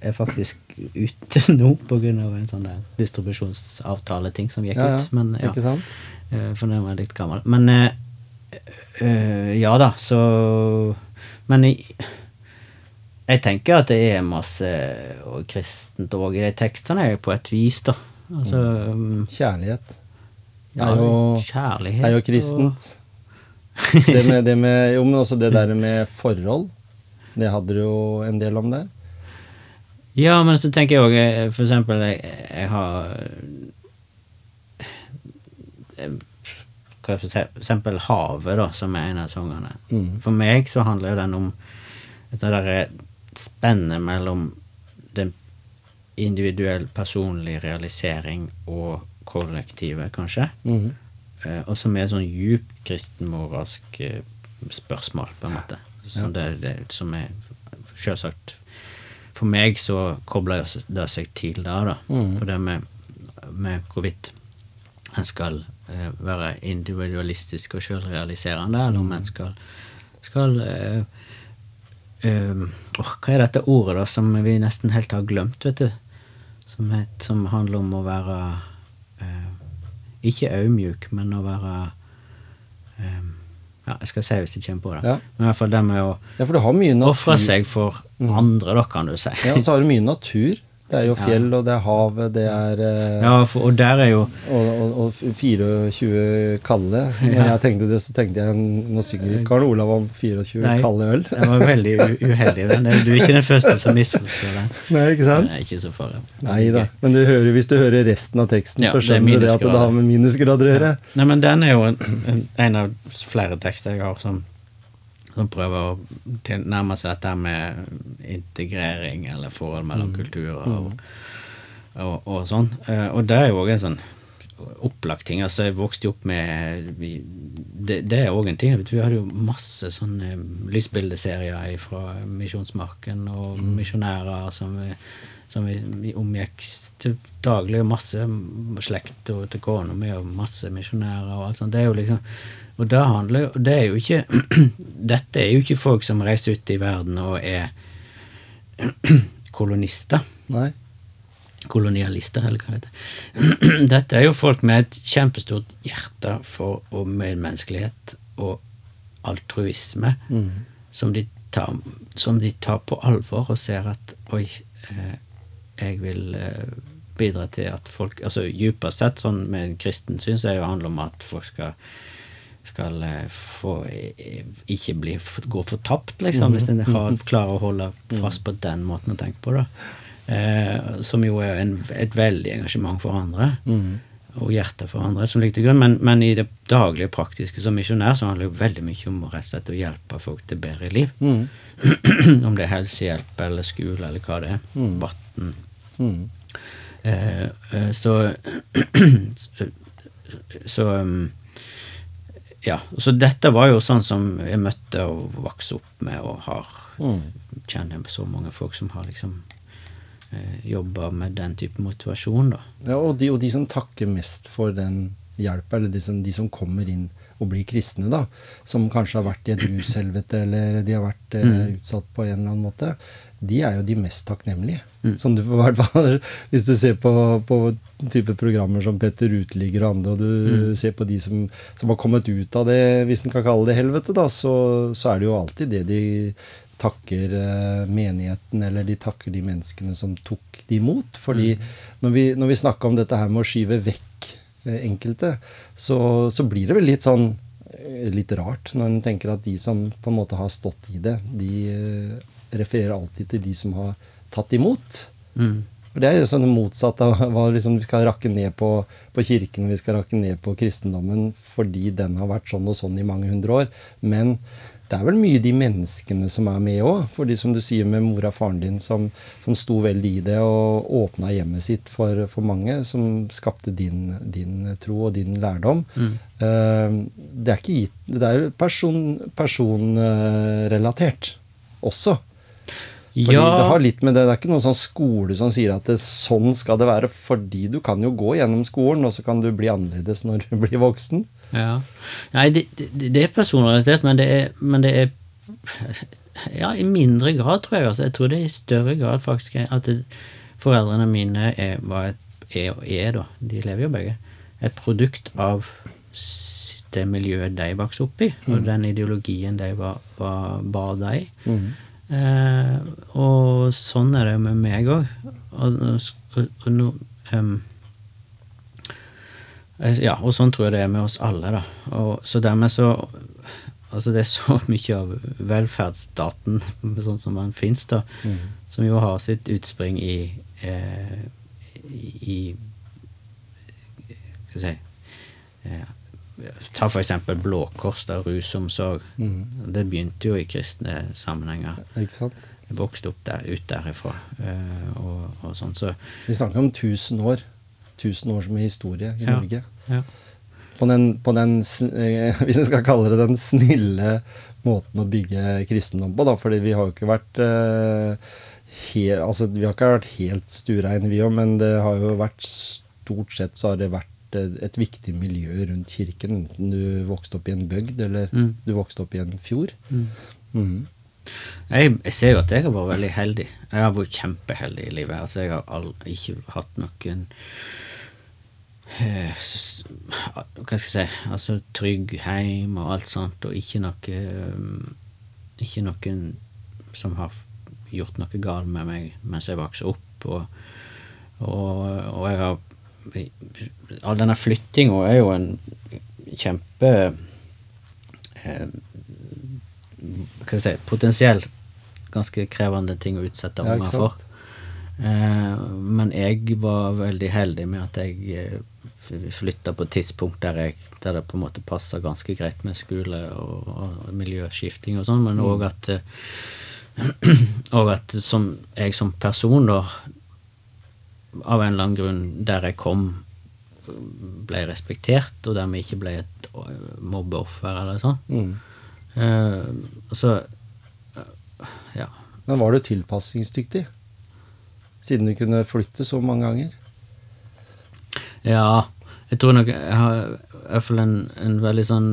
er, faktisk ute nå pga. en sånn der distribusjonsavtale-ting som gikk Ja, ja, ut. Men ja, Ikke sant? Uh, for den var litt gammel. Men eh, eh, ja da, så Men jeg, jeg tenker at det er masse og kristent òg i de tekstene, på et vis, da. Altså um, Kjærlighet ja, er jo, kjærlighet er jo kristent. Det med, det med, jo, men også det der med forhold. Det hadde du jo en del om der. Ja, men så tenker jeg òg For eksempel, jeg, jeg har eh, for eksempel Havet, da, som er en av sangene. Mm. For meg så handler jo den om et derre spennet mellom den individuell, personlig realisering og kollektivet, kanskje. Mm. Eh, og som er sånn djupt kristenmoralsk eh, spørsmål, på en måte. Som, det, det, som er selvsagt For meg så kobler det seg til det, da. Mm. For det med, med hvorvidt en skal være individualistisk og selvrealiserende, eller om en skal, skal eh, eh, åh, Hva er dette ordet, da, som vi nesten helt har glemt, vet du? Som, het, som handler om å være eh, Ikke audmjuk, men å være eh, Ja, jeg skal si hvis jeg kommer på det. Ja. Men i hvert fall det med å Ja, ofre seg for andre, da, kan du si. Ja, og så har du mye natur. Det er jo fjell, og det er havet, det er eh, Ja, for, og der er jo Og, og, og 24 kalde. Når jeg tenkte det, så tenkte jeg Nå synger Karl Olav om 24 Nei. kalde øl. Jeg var veldig uheldig. men Du er ikke den første som misforstår den. Nei, ikke sant? er ikke så farlig. Nei da. Men du hører, hvis du hører resten av teksten, Ja, så er skjønner du det at det har med minusgrader å gjøre. Nei, men den er jo en, en, en av flere tekster jeg har som, som prøver å tilnærme seg dette med integrering eller forhold mellom kulturer og, og, og sånn. Eh, Og det er jo òg en sånn opplagt ting. Altså, jeg vokste jo opp med vi, det, det er òg en ting. Vi hadde jo masse sånne lysbildeserier fra Misjonsmarken og misjonærer som som vi, vi omgikk til daglig, masse slekt og til kona mi og masse misjonærer og alt sånt. Det er jo liksom Og det handler jo Det er jo ikke Dette er jo ikke folk som reiser ut i verden og er kolonister Nei. kolonialister, eller hva det heter. Dette er jo folk med et kjempestort hjerte for og medmenneskelighet og altruisme, Mm. som, de tar, som de tar på alvor og ser at oi, eh, jeg vil eh, bidra til at folk Altså dypest sett, sånn med en kristen syn, så er det jo handler om at folk skal skal eh, få eh, ikke bli, gå fortapt, liksom, hvis en har, klarer å holde fast på den måten å tenke på. da. Eh, som jo er en, et veldig engasjement for andre, Mm. og hjerte for andre, som ligger til grunn. Men, men i det daglige praktiske som misjonær så handler det jo veldig mye om rett og slett å hjelpe folk til bedre liv. Mm. om det er helsehjelp eller skole eller hva det er. Mm. Vann. Mm. Eh, eh, så så, så um, Ja. Så dette var jo sånn som jeg møtte og vokste opp med og har Mm. Kjenner så mange folk som har liksom eh, jobba med den type motivasjon, da. Ja, og de, og de som takker mest for den hjelp, eller de som, de som kommer inn og blir kristne, da, som kanskje har vært i et rushelvete, eller de har vært eh, Mm. utsatt på en eller annen måte, de er jo de mest takknemlige. Mm. Som du får hvert fall Hvis du ser på, på type programmer som Petter Uteligger og andre, og du Mm. ser på de som, som har kommet ut av det, hvis en kan kalle det helvete, da, så, så er det jo alltid det de takker eh, menigheten, eller de takker de menneskene som tok de imot. Fordi når vi, når vi snakker om dette her med å skyve vekk enkelte, så, så blir det vel litt sånn eh, litt rart når en tenker at de som på en måte har stått i det, de eh, refererer alltid til de som har tatt imot. Mm. For Det er jo sånn det motsatte av hva liksom vi skal rakke ned på, på kirken, vi skal rakke ned på kristendommen fordi den har vært sånn og sånn i mange hundre år. Men det er vel mye de menneskene som er med òg. Fordi som du sier med mora og faren din som, som sto veldig i det og åpna hjemmet sitt for, for mange, som skapte din, din tro og din lærdom. Mm. Uh, det er ikke gitt Det er person, personrelatert også. Fordi Ja. Det har litt med det, det er ikke noen sånn skole som sier at det, sånn skal det være, fordi du kan jo gå gjennom skolen, og så kan du bli annerledes når du blir voksen. Ja. Nei, det, det, det er personalitet, men det er, men det er Ja, i mindre grad, tror jeg. Altså. Jeg tror det er i større grad faktisk at det, foreldrene mine er, var et, er og er, da, de lever jo begge, et produkt av det miljøet de vokste opp i, og den ideologien de var, var, bar de. Eh, og sånn er det jo med meg òg. Og, og, og em, Eh, Ja, og sånn tror jeg det er med oss alle, da. Og, så dermed så Altså, det er så mye av velferdsstaten, sånn som den fins, da, som jo har sitt utspring i eh, i Skal vi si eh, Ta eksempel Blå Kors, da, rusomsorg. Det begynte jo i kristne sammenhenger. Ikke sant? Jeg vokste opp der, ut derifra. eh, og, og sånn, så Vi snakker om 1000 år. 1000 år med historie i. Norge. ja. På den, på den eh, hvis vi skal kalle det den snille måten å bygge kristendom på, da, fordi vi har jo ikke vært uh, he, altså, Vi har ikke vært helt stureine, vi òg, men det har jo vært stort sett så har det vært eh, et viktig miljø rundt kirken, enten du vokste opp i en bygd eller Mm. du vokste opp i en fjord. Mhm. Jeg, jeg ser jo at jeg har vært veldig heldig. Jeg har vært kjempeheldig i livet. Altså, jeg har all, ikke hatt noen eh, Hva skal jeg si Altså trygg heim og alt sånt, og ikke noe um, Ikke noen som har gjort noe galt med meg mens jeg vokste opp. Og, og, og jeg har All denne flyttinga er jo en kjempe eh, hva skal jeg si, potensielt ganske krevende ting å utsette unger for. Eh, men jeg var veldig heldig med at jeg eh, flytta på et tidspunkt der, jeg, der det på en måte passa ganske greit med skole og, og miljøskifting og sånn, men òg at eh, Og at som jeg som person, da, av en eller annen grunn, der jeg kom, ble respektert, og dermed ikke ble et eh, mobbeoffer eller sånn. Mm. Uh, så uh, ja. Men var du tilpasningsdyktig? Siden du kunne flytte så mange ganger? Ja, jeg tror nok jeg har i hvert fall en, en veldig sånn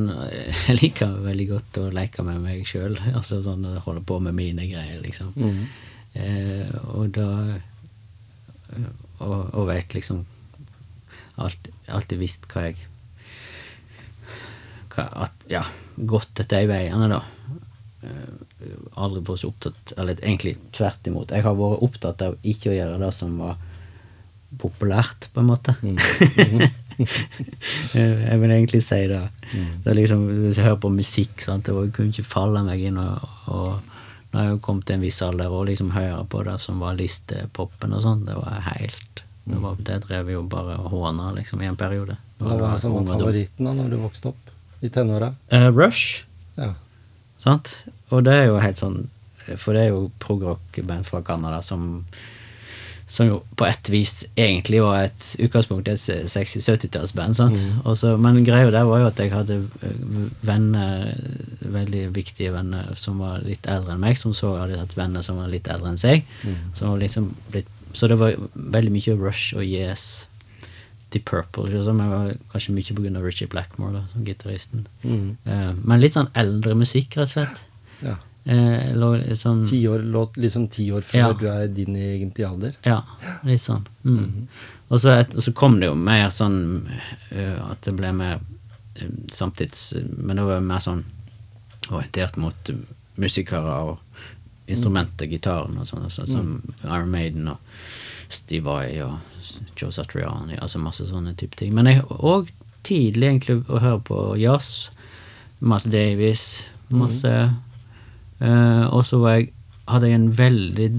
Jeg liker veldig godt å leke med meg sjøl. Altså sånn å holde på med mine greier, liksom. Eh, og da Og, og vet liksom Alltid, alltid visst hva jeg hva, at, Ja, gått etter de veiene, da. Eh, aldri vært så opptatt Eller egentlig tvert imot. Jeg har vært opptatt av ikke å gjøre det som var populært, på en måte. jeg vil egentlig si det. det er liksom, hvis jeg hører på musikk, sant, det kunne ikke falle meg inn. Og, og når jeg kom til en viss alder og liksom høre på det som var listepopen og sånn, det var helt det, var, det drev jo bare og håna liksom, i en periode. Hva det var det som var favoritten da når du vokste opp? I tenåra? Uh, Rush. Ja. Sant? Og det er jo helt sånn For det er jo prog-rock-band fra Canada som som jo på et vis egentlig var et utgangspunkt et 60-70-tallsband. sant? Men greia der var jo at jeg hadde eh, venner, veldig viktige venner som var litt eldre enn meg, som så hadde hatt venner som var litt eldre enn seg. Som var liksom blitt, så det var veldig mye Rush og Yes The Purple, som var kanskje mye av Richie Blackmore, da, som gitaristen. Mm. Eh, men litt sånn eldre musikk, rett og slett. Ja. Eh, sånn Ti år, liksom ti år før Ja. du er din egentlige alder. Ja, litt sånn. Mm. Og, så, et- og så kom det jo mer sånn uh, at det ble mer uh, samtids Men det var mer sånn orientert mot eh, musikere og instrumenter, gitaren og sånn, sånn som Iron Maiden og Steve Vai og Joe Satriani, altså masse sånne type ting. Men jeg òg tidlig egentlig å høre på jazz. Masse Davies, masse eh, Og så hadde jeg en veldig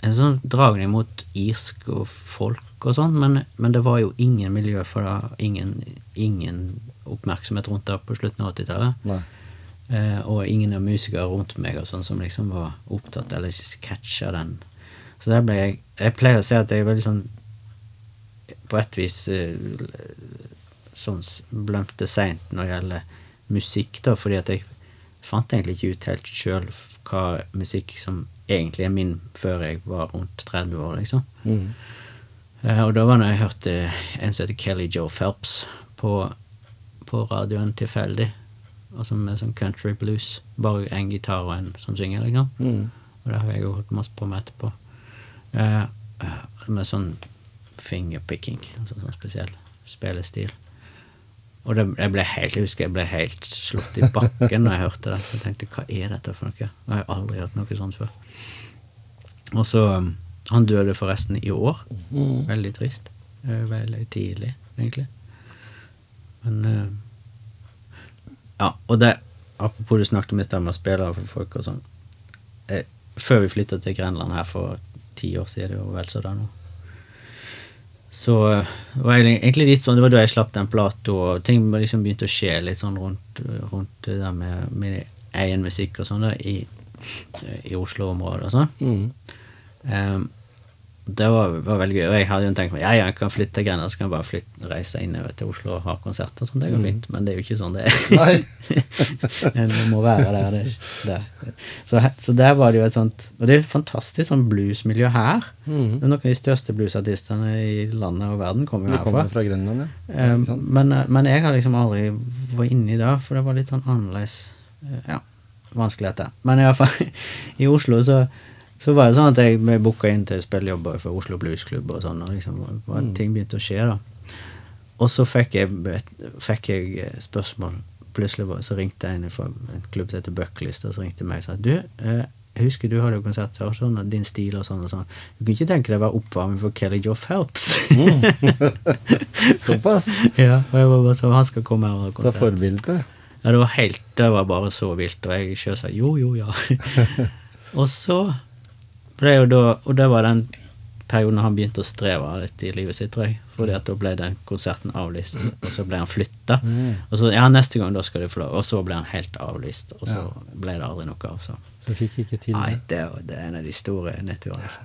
en sånn dragning mot irsk og folk og sånn, men, men det var jo ingen miljø for det. Ingen, ingen oppmerksomhet rundt det på slutten av 80-tallet. Nei. Eh, og ingen av musikere rundt meg og sånn som liksom var opptatt eller catcha den. Så der ble jeg Jeg pleier å si at jeg er veldig sånn på et vis uh, sånn blømte seint når det gjelder musikk, da, fordi at jeg fant egentlig ikke ut helt sjøl hva musikk som egentlig er min, før jeg var rundt 30 år, liksom. Mm. Uh, og da var når jeg hørte en som heter Kelly Joe Phelps på, på radioen tilfeldig. Altså med sånn country blues. Bare en gitar og en som synger, liksom. Mm. Og det har jeg jo holdt masse på med etterpå. Uh, med sånn fingerpicking, altså sånn spesiell spillestil. Og det, jeg ble helt, jeg husker jeg ble helt slått i bakken når jeg hørte det. Jeg tenkte hva er dette for noe? Jeg har aldri hørt noe sånt før. Og så um, Han døde forresten i år. Mm. Veldig trist. Eh, Veldig tidlig, egentlig. Men eh, Ja, og det Apropos du snakket om i sted med spillere spille for folk og sånn. Eh, før vi flytta til Grenland her for ti år siden, det er jo vel så det nå. Så det var jeg egentlig litt sånn, det var da jeg slapp den plata, og ting liksom begynte å skje litt sånn rundt, rundt det der med min egen musikk og sånn i, i Oslo-området og sånn. Mm. Ehm, det var, var veldig gøy. Og jeg hadde jo tenkt meg ja, jeg kan flytte til Grenland, så kan jeg bare flytte, reise innover til Oslo og ha konserter. Sånn, det går fint. Men det er jo ikke sånn det er. Det må være der. Det, der. Så, så der var det jo et sånt Og det er et fantastisk sånn bluesmiljø her. Mm. Det Noen av de største bluesartistene i landet og verden kommer jo herfra. kommer fra Grønland, ja. Um, men, men jeg har liksom aldri vært inni det, for det var litt sånn annerledes eh, Ja, vanskeligheter. Men i hvert fall, i Oslo så, så var det sånn at jeg ble booka inn til spillejobber for Oslo Bluesklubb og sånn, og liksom var, Mm. ting begynte å skje, da. Og så fikk jeg, fikk jeg spørsmål Plutselig var, så ringte en fra en klubb som heter Bucklist, og så ringte meg og sa Du, eh, jeg husker du hadde jo konsert her, sånn, og din stil og sånn og sånn. Du kunne ikke tenke deg å være oppvarming for Kelly Joe Phelps? Såpass. ja, og jeg var bare sånn Han skal komme her og ha konsert. Det er forbildet. Ja, det var helt Det var bare så vilt, og jeg sjøl sa jo, jo, ja. og så jo da Og det var den perioden han begynte å streve litt i livet sitt, tror jeg. Fordi at da ble den konserten avlyst, og så ble han flytta. Mm. Og så ja, neste gang da skal du få lov. Og så ble han helt avlyst, og så Ja. ble det aldri noe av. Så Så fikk ikke til nei, det. det, er det er en av de store nedturene. Altså.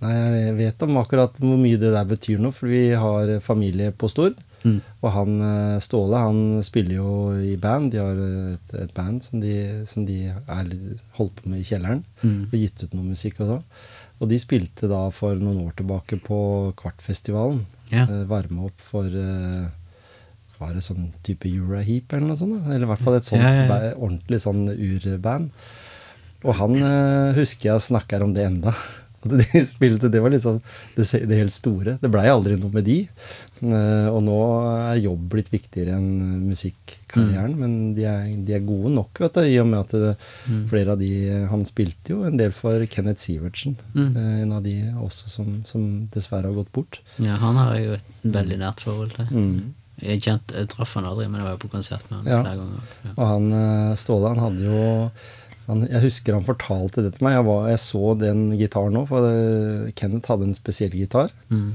Nei, jeg vet om akkurat hvor mye det der betyr nå, for vi har familie på Stord. Mm. Og han eh, Ståle han spiller jo i band. De har et, et band som de, som de er holdt på med i kjelleren. Mm. Og gitt ut noe musikk og så. Og de spilte da for noen år tilbake på Kvartfestivalen. Yeah. Eh, varme opp for eh, Var det sånn type Euroheap eller noe sånt? da? Eller i hvert fall et sånt yeah, yeah, ordentlig sånn urband. Og han eh, husker jeg snakker om det enda. At de spilte, det var liksom det, det helt store. Det blei aldri noe med de. Eh, og nå er jobb blitt viktigere enn musikkarrieren. Mm. men de er, de er gode nok, vet du, i og med at det, Mm. flere av de Han spilte jo en del for Kenneth Sivertsen, Mm. eh, en av de også som, som dessverre har gått bort. Ja, han har jeg jo et veldig nært forhold til. Mm. Jeg, kjent, jeg traff han aldri, men jeg var jo på konsert med han Ja. flere ganger. Ja. Og han eh, Ståle, han hadde jo han, Jeg husker han fortalte det til meg. Jeg, var, jeg så den gitaren nå, for eh, Kenneth hadde en spesiell gitar. Mm.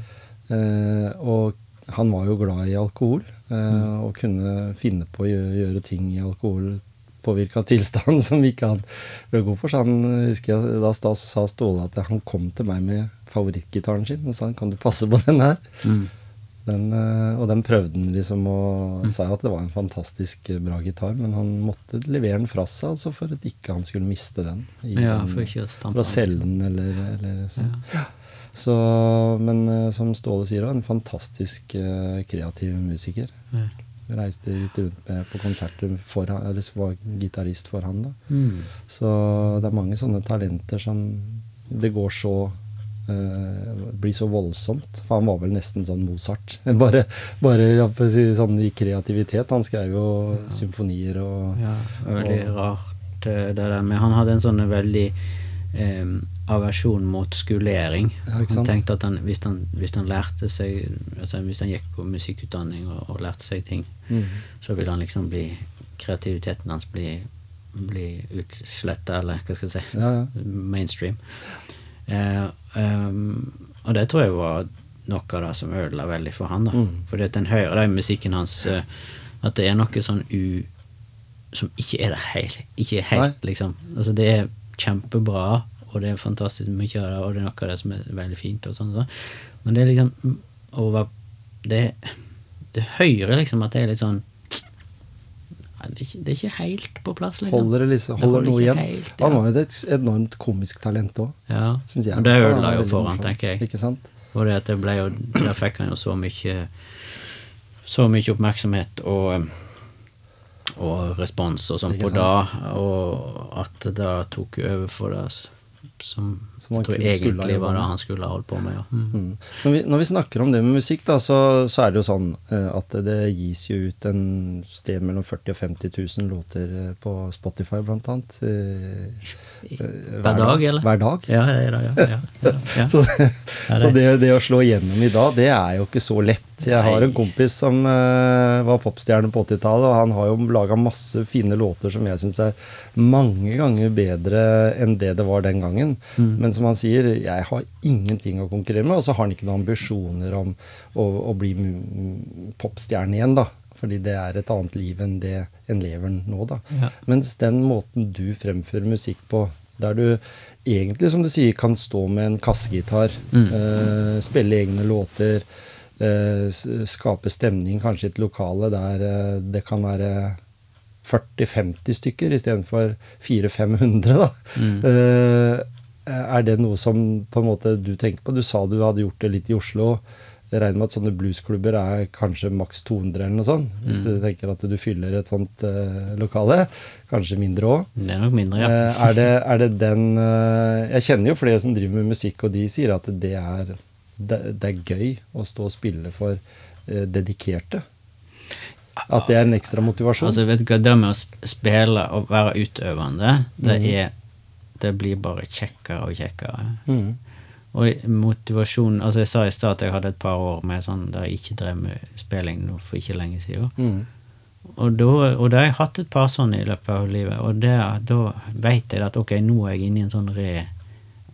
Eh, og han var jo glad i alkohol, eh, og kunne finne på å gjøre, gjøre ting i alkoholpåvirka tilstand som vi ikke hadde god for. Så han eh, husker jeg, da da sa Ståle at han kom til meg med favorittgitaren sin og sa han, kan du passe på den her. Mm. Den, eh, og den prøvde han liksom og sa at det var en fantastisk eh, bra gitar, men han måtte levere den fra seg altså for at ikke han skulle miste den. i Ja, den- for ikke å stampe for å selge den eller, eller sånn. Så, men eh, som Ståle sier, en fantastisk kreativ musiker. Ja. Reiste ut rundt med på konserter for han, eller var gitarist for han. da. Mm. Så det er mange sånne talenter som det går så eh, blir så voldsomt. For han var vel nesten sånn Mozart. Bare, bare ja, sånn i kreativitet. Han skrev jo symfonier og Ja, veldig og, rart eh, det der med Han hadde en sånn veldig eh, aversjon mot skolering. Ja, han tenkte at han, hvis, han, hvis han lærte seg altså Hvis han gikk på musikkutdanning og, og lærte seg ting, Mm. så ville han liksom bli Kreativiteten hans bli, bli utsletta, eller hva skal jeg si, Ja, ja. mainstream. Eh, ehm, og det tror jeg var noe av det som ødela veldig for han. da Mm. Fordi at en hører det i musikken hans uh, at det er noe sånn u som ikke er det helt. Ikke helt, liksom. Altså Det er kjempebra, og det er fantastisk mye av det, og det er noe av det som er veldig fint, og sånn. og sånn. Men det er liksom mm, over det, det hører liksom at det er litt sånn Nei, det, er ikke, det er ikke helt på plass, lenger. Holder, det liksom, holder, Det holder noe igjen. helt, ja. Han var jo et enormt komisk talent òg, Ja, syns jeg. og det ødela jo for han, tenker jeg. Ikke sant? Og det at det ble jo Der fikk han jo så mye Så mye oppmerksomhet og og respons og sånn på det, og at det tok over for det s- som Som jeg tror egentlig var det han skulle ha holdt på med. Ja. Mm. Mm. Når, vi, når vi snakker om det med musikk, da, så, så er det jo sånn eh, at det gis jo ut en sted mellom 40 og 50 000 låter eh, på Spotify, blant annet. eh, Hver dag, eller? Hver dag. Ja, ja. ja, ja. Så, så det- det, å slå igjennom i dag, det er jo ikke så lett. Jeg har en kompis som uh, var popstjerne på 80-tallet, og han har jo laga masse fine låter som jeg syns er mange ganger bedre enn det det var den gangen. Mm. Men som han sier, jeg har ingenting å konkurrere med, og så har han ikke noen ambisjoner om å, å bli popstjerne igjen, da. Fordi det er et annet liv enn det en lever nå, da. Ja. Mens den måten du fremfører musikk på, der du egentlig, som du sier, kan stå med en kassegitar, Mm. uh, spille egne låter, skape stemning kanskje i et lokale der eh, det kan være 40-50 stykker istedenfor 400-500, da. Mm. Eh, er det noe som på en måte du tenker på? Du sa du hadde gjort det litt i Oslo. Jeg regner med at sånne bluesklubber er kanskje maks 200 eller noe sånt. Hvis Mm. du tenker at du fyller et sånt uh, lokale. Kanskje mindre òg. Det er nok mindre, ja. Eh, er, det, er det den uh, Jeg kjenner jo flere som driver med musikk, og de sier at det er, det, det er gøy å stå og spille for eh, dedikerte. At det er en ekstra motivasjon. Altså, vet du hva, det med å spille og være utøvende, det Mhm. er Det blir bare kjekkere og kjekkere. Mm. Og motivasjon Altså, jeg sa i stad at jeg hadde et par år med sånn der jeg ikke drev med spilling nå for ikke lenge siden. Mm. Og da, og da har jeg hatt et par sånne i løpet av livet, og det, da vet jeg at ok, nå er jeg inne i en sånn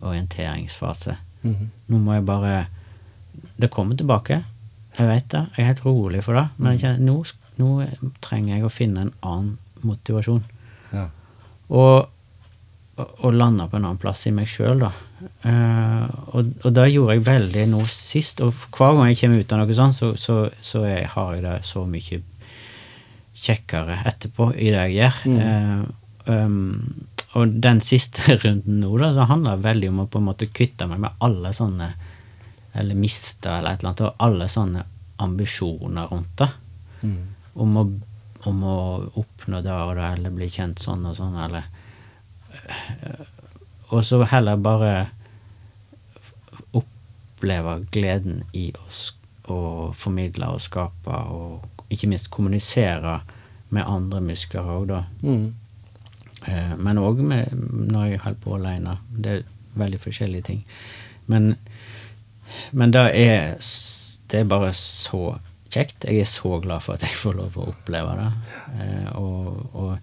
reorienteringsfase. Mm. Nå må jeg bare Det kommer tilbake. Jeg vet det. Jeg er helt rolig for det. Men jeg kjenner, nå, nå trenger jeg å finne en annen motivasjon. Ja. Og, og, lande på en annen plass i meg sjøl, da. Uh, og, og det gjorde jeg veldig nå sist. Og hver gang jeg kommer ut av noe sånt, så, så, så jeg, har jeg det så mye kjekkere etterpå i det jeg gjør. Eh, um, og den siste runden nå, da, så handler det veldig om å på en måte kvitte meg med alle sånne Eller miste, eller et eller annet. Og alle sånne ambisjoner rundt det. Mm. Om å, om å oppnå det og det, eller bli kjent sånn og sånn, eller Og så heller bare oppleve gleden i å, og formidle og skape, og ikke minst kommunisere med andre musikere òg, da. Mm. Eh, men òg når jeg holder på aleine. Det er veldig forskjellige ting. Men, men det er Det er bare så kjekt. Jeg er så glad for at jeg får lov å oppleve det. Eh, og, og,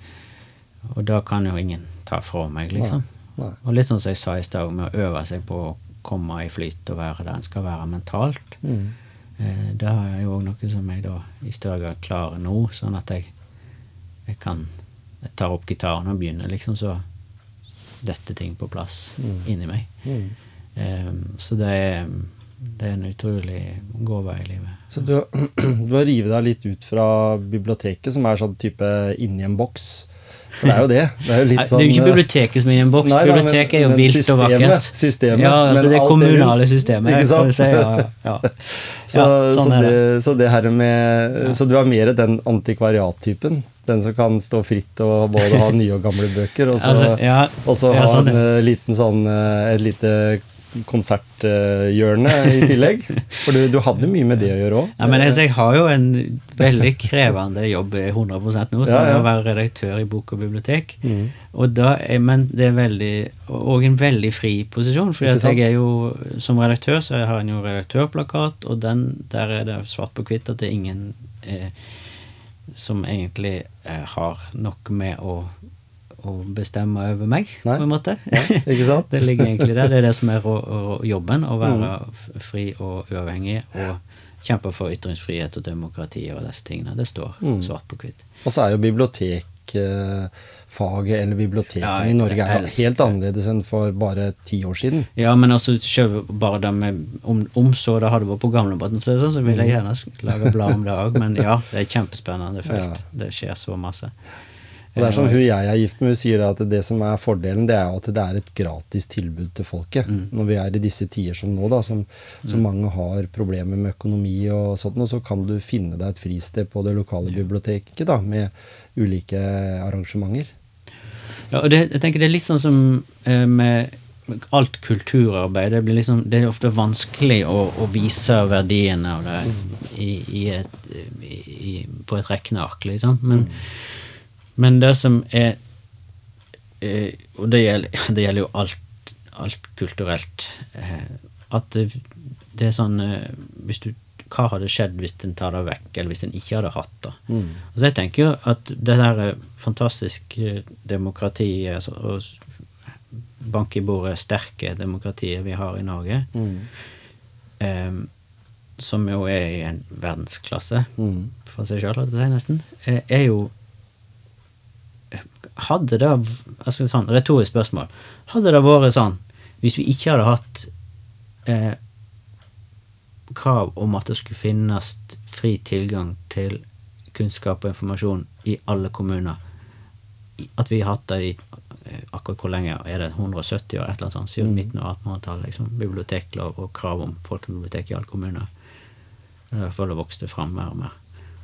og da kan jo ingen ta fra meg, liksom. Nei. Og litt sånn som jeg sa i stad, med å øve seg på å komme i flyt og være der en skal være mentalt. Mm. Eh, det er jo òg noe som jeg da i større grad klarer nå, sånn at jeg, jeg kan Jeg tar opp gitaren og begynner, liksom, så detter ting på plass Mm. inni meg. Mm. Eh, så det er, det er en utrolig god vei i livet. Så du, du har rivet deg litt ut fra biblioteket, som er sånn type inni en boks. For det er jo det. Det er jo litt sånn det er jo ikke eh, biblioteket som er i en boks. Biblioteket er jo vilt og vakkert. systemet, ja, altså men det kommunale systemet. Ikke sant? Si, ja, ja. Så, ja, sånn så, det, det. så det her med Så du er mer den antikvariattypen? Den som kan stå fritt og både ha nye og gamle bøker, og så, Altså, ja, og så ha sånn, en eh, liten sånn eh, Et lite konserthjørne i tillegg? For du, du hadde mye med det å gjøre òg? Ja, men altså, jeg har jo en veldig krevende jobb i 100 nå, som Ja, ja. å være redaktør i bok og bibliotek. Mm. Og da er, men det er veldig Og en veldig fri posisjon. For jeg er jo som redaktør så har jeg jo redaktørplakat, og den, der er det svart på hvitt at det er ingen eh, som egentlig eh, har noe med å, å bestemme over meg, Nei. på en måte. Ikke sant? det ligger egentlig der. Det er det som er jobben, å være mm. fri og uavhengig. og Kjempe for ytringsfrihet og demokrati og disse tingene. Det står Mm. svart på hvitt. Og så er jo bibliotekfaget, eller bibliotekene Ja, i Norge, er helt annerledes enn for bare ti år siden. Ja, men altså bare det med om, om så det hadde vært på gamlebåten, så, så vil jeg gjerne lage blad om det òg. Men ja, det er kjempespennende felt. Ja. Det skjer så masse. Og det er som Eh, hun jeg er gift med, hun sier at det som er fordelen, det er at det er et gratis tilbud til folket. Mm. Når vi er i disse tider som nå, da, som så mange har problemer med økonomi og sånt, og så kan du finne deg et fristed på det lokale biblioteket da, med ulike arrangementer. Ja, og det, jeg tenker det er litt sånn som eh, med alt kulturarbeid. Det, blir liksom, det er ofte vanskelig å, å vise verdiene av det i, i et, i, på et regneark, liksom. Men, men det som er eh, Og det gjelder, det gjelder jo alt, alt kulturelt. Eh, at det, det er sånn eh, hvis du, Hva hadde skjedd hvis en tar det vekk, eller hvis en ikke hadde hatt det? Mm. Altså jeg tenker jo at det der fantastiske demokratiet altså, og bank i bordet sterke demokratiet vi har i Norge, Mm. eh, som jo er i en verdensklasse Mm. for seg sjøl, nesten, er jo Hadde det altså sånn, Retorisk spørsmål. Hadde det vært sånn hvis vi ikke hadde hatt eh, krav om at det skulle finnes fri tilgang til kunnskap og informasjon i alle kommuner, at vi har hatt det i eh, akkurat hvor lenge er det 170 år, et eller annet sånt, siden midten av 1800-tallet, liksom, biblioteklov og krav om folkebibliotek i alle kommuner. Er i hvert fall det vokste fram mer og mer.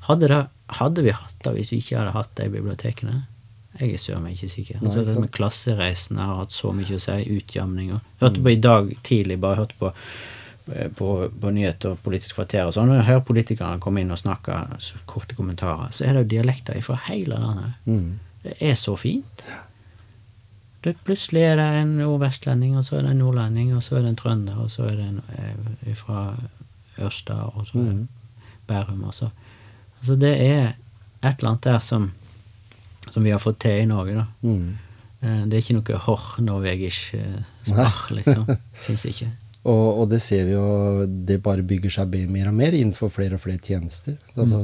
Hadde, det, hadde vi hatt det hvis vi ikke hadde hatt de bibliotekene? Jeg er søren meg ikke sikker. Nei, Altså, det med klassereisene har hatt så mye å si. Utjamning og Hørte på i dag tidlig, bare hørte på eh, på, på nyheter og Politisk kvarter og sånn. Når jeg hører politikerne komme inn og snakke så korte kommentarer, så er det jo dialekter fra hele landet. Mm. Det er så fint. Det, plutselig er det en nordvestlending, og så er det en nordlending, og så er det en trønder, og så er det en eh, fra Ørsta, og så Mhm. Bærum. Og så. Altså det er et eller annet der som, som vi har fått til i Norge, da. Mm. Eh, Det er ikke noe hor-norwegisk eh, spar, liksom. Fins ikke. Og, og det ser vi jo, det bare bygger seg mer og mer innenfor flere og flere tjenester. Altså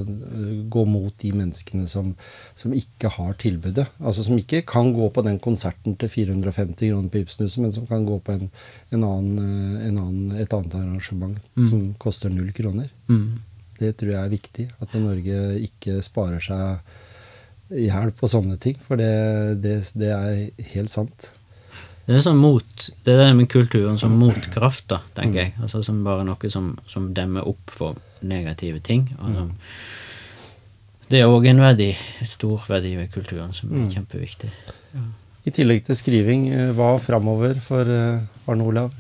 gå mot de menneskene som, som ikke har tilbudet. Altså som ikke kan gå på den konserten til 450 kroner på Ibsenhuset, men som kan gå på en, en annen, eh, en annen, et annet arrangement Mm. som koster null kroner. Mm. Det tror jeg er viktig. At Norge ikke sparer seg i og på sånne ting. For det, det, det er helt sant. Det er sånn mot, det er det med kulturen som motkraft, da, tenker jeg. Altså Som bare noe som, som demmer opp for negative ting. Som, det er òg en verdi, en stor verdi ved kulturen, som er Mm. kjempeviktig. Ja. I tillegg til skriving, eh, hva framover for eh, Arne Olav?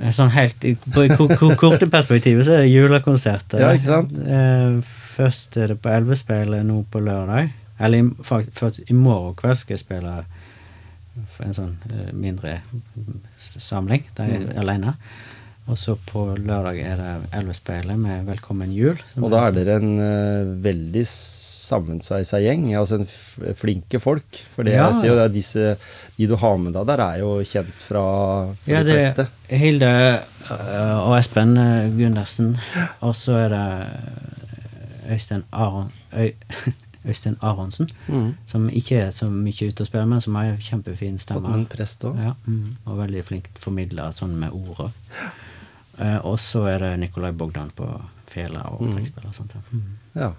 Eh, Sånn helt På korte perspektivet så er det julekonserter. Ja, ikke sant? Først er det på Elvespeilet nå på lørdag. Eller først, i morgen kveld skal jeg spille for en sånn eh, mindre samling, der jeg er alene. Og så på lørdag er det Elvespeilet med Velkommen jul. Og da er dere en uh, veldig sammensveisa gjeng, altså en flinke folk. For det Ja. jeg ser jo, det er disse, de du har med deg der, er jo kjent fra for Ja, de det fleste. er Hilde øh, og Espen Gundersen. Og så er det Øystein Aron Øy, Øystein Aronsen, Mm. som ikke er så mye ute og spiller, men som har kjempefin stemme. Og, prest også. Ja, mm, og veldig flink til å formidle sånn med ord òg. og så er det Nikolai Bogdan på fela og Mm. trekkspill og sånt. ja. Mm. Ja.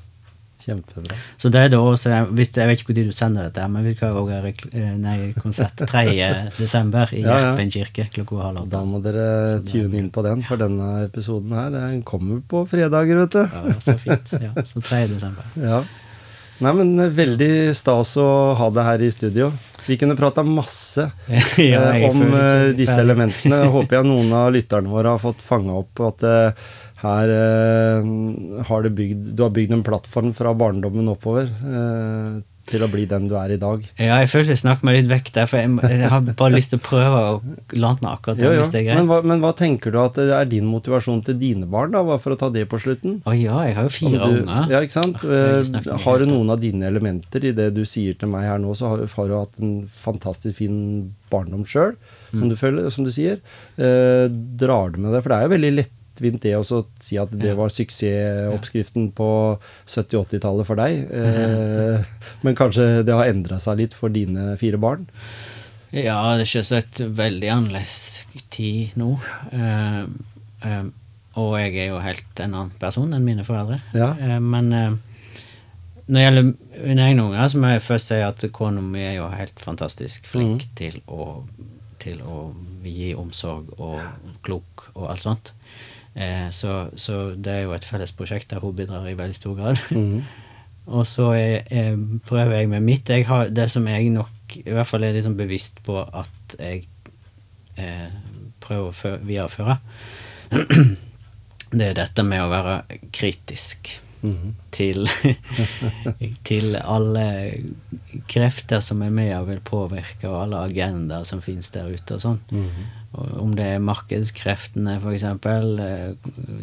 Kjempebra. Så det er da også hvis, Jeg vet ikke når du sender dette, men vi skal også ha eh, konsert 3. desember i Ja, ja. Kirke klokka halv åtte. Da må dere tune inn på den, for denne episoden her den kommer på fredager, vet du. Ja, så fint. Ja, så 3. desember. Ja. Nei, men eh, veldig stas å ha deg her i studio. Vi kunne prata masse Ja, eh, om eh, disse ferdig. elementene. Håper jeg noen av lytterne våre har fått fanga opp at her har du, bygd, du har bygd en plattform fra barndommen oppover til å bli den du er i dag. Ja, jeg føler jeg snakket meg litt vekk der, for jeg, jeg har bare lyst til å prøve å lande akkurat der, Jo, jo. hvis det er Men, greit. hva, men hva tenker du at det er din motivasjon til dine barn, da, for å ta det på slutten? Å ja, jeg har jo fire du, unger. ja, ikke sant? Har ikke Eh, har du noen av dine elementer i det du sier til meg her nå, så har, har du hatt en fantastisk fin barndom sjøl, som, Mm. som du sier. Eh, drar du med det? For det er jo veldig lettvint det å si at det var suksessoppskriften på 70-80-tallet for deg. Eh, men kanskje det har endra seg litt for dine fire barn? Ja, det er selvsagt veldig annerledes tid nå. Eh, eh, og jeg er jo helt en annen person enn mine foreldre. Ja. Men når det gjelder mine egne unger, så må jeg først si at kona mi er jo helt fantastisk flink mm. til, å, til å gi omsorg og klok og alt sånt. Eh, så, så det er jo et felles prosjekt der hun bidrar i veldig stor grad. Mhm. Og så er, er, prøver jeg med mitt. Jeg har, det som jeg nok i hvert fall er liksom bevisst på at jeg eh, prøver å fø- videreføre, det er dette med å være kritisk Mhm. til, til alle krefter som er med og vil påvirke, og alle agendaer som finnes der ute og sånn. Mm Og Om det er markedskreftene, f.eks., eh,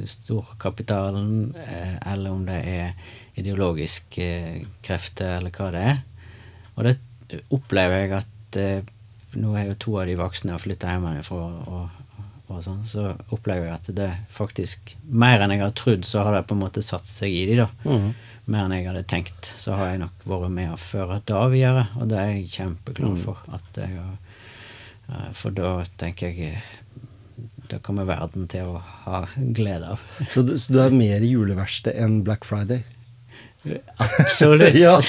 storkapitalen, eh, eller om det er ideologiske eh, krefter, eller hva det er. Og det opplever jeg at Nå er jo to av de voksne og flytta hjemmefra, og, og sånn, så opplever jeg at det faktisk Mer enn jeg har trodd, så har det på en måte satt seg i de, da. Mm Mer enn jeg hadde tenkt. Så har jeg nok vært med å føre det videre, og det er jeg kjempeglad Mm. for. at jeg har For da tenker jeg eh, Da kommer verden til å ha glede av. Så, du, så du er mer juleverksted enn Black Friday? Absolutt! Ja.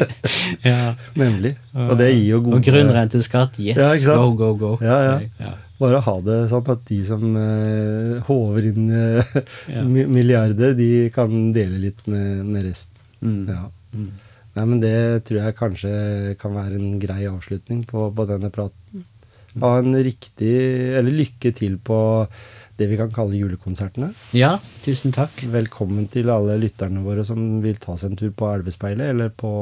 ja. Nemlig. Og det gir jo gode Og grunnrenteskatt, yes! Ja? Go, go, go. Ja. Bare ha det sånn at de som uh, håver inn uh, milliarder, de kan dele litt med, med resten. Mm. Ja. Mm. Nei, men det tror jeg kanskje kan være en grei avslutning på, på denne praten. Ha en riktig Eller lykke til på det vi kan kalle julekonsertene. ja, tusen takk. Velkommen til alle lytterne våre som vil ta seg en tur på Elvespeilet eller på,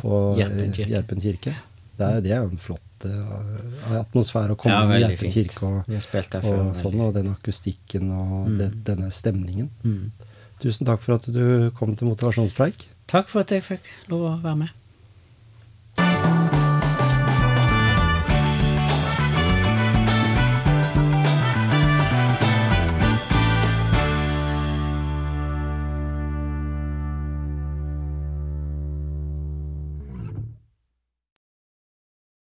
på Gjerpen kirke. Gjerpen kirke. Det er, det er jo en flott uh, atmosfære å komme Ja, i Gjerpen fint. kirke og, før. og sånn, og den akustikken og Mm. det, denne stemningen. Mm. Tusen takk for at du kom til motivasjonspreik. Takk for at jeg fikk lov å være med.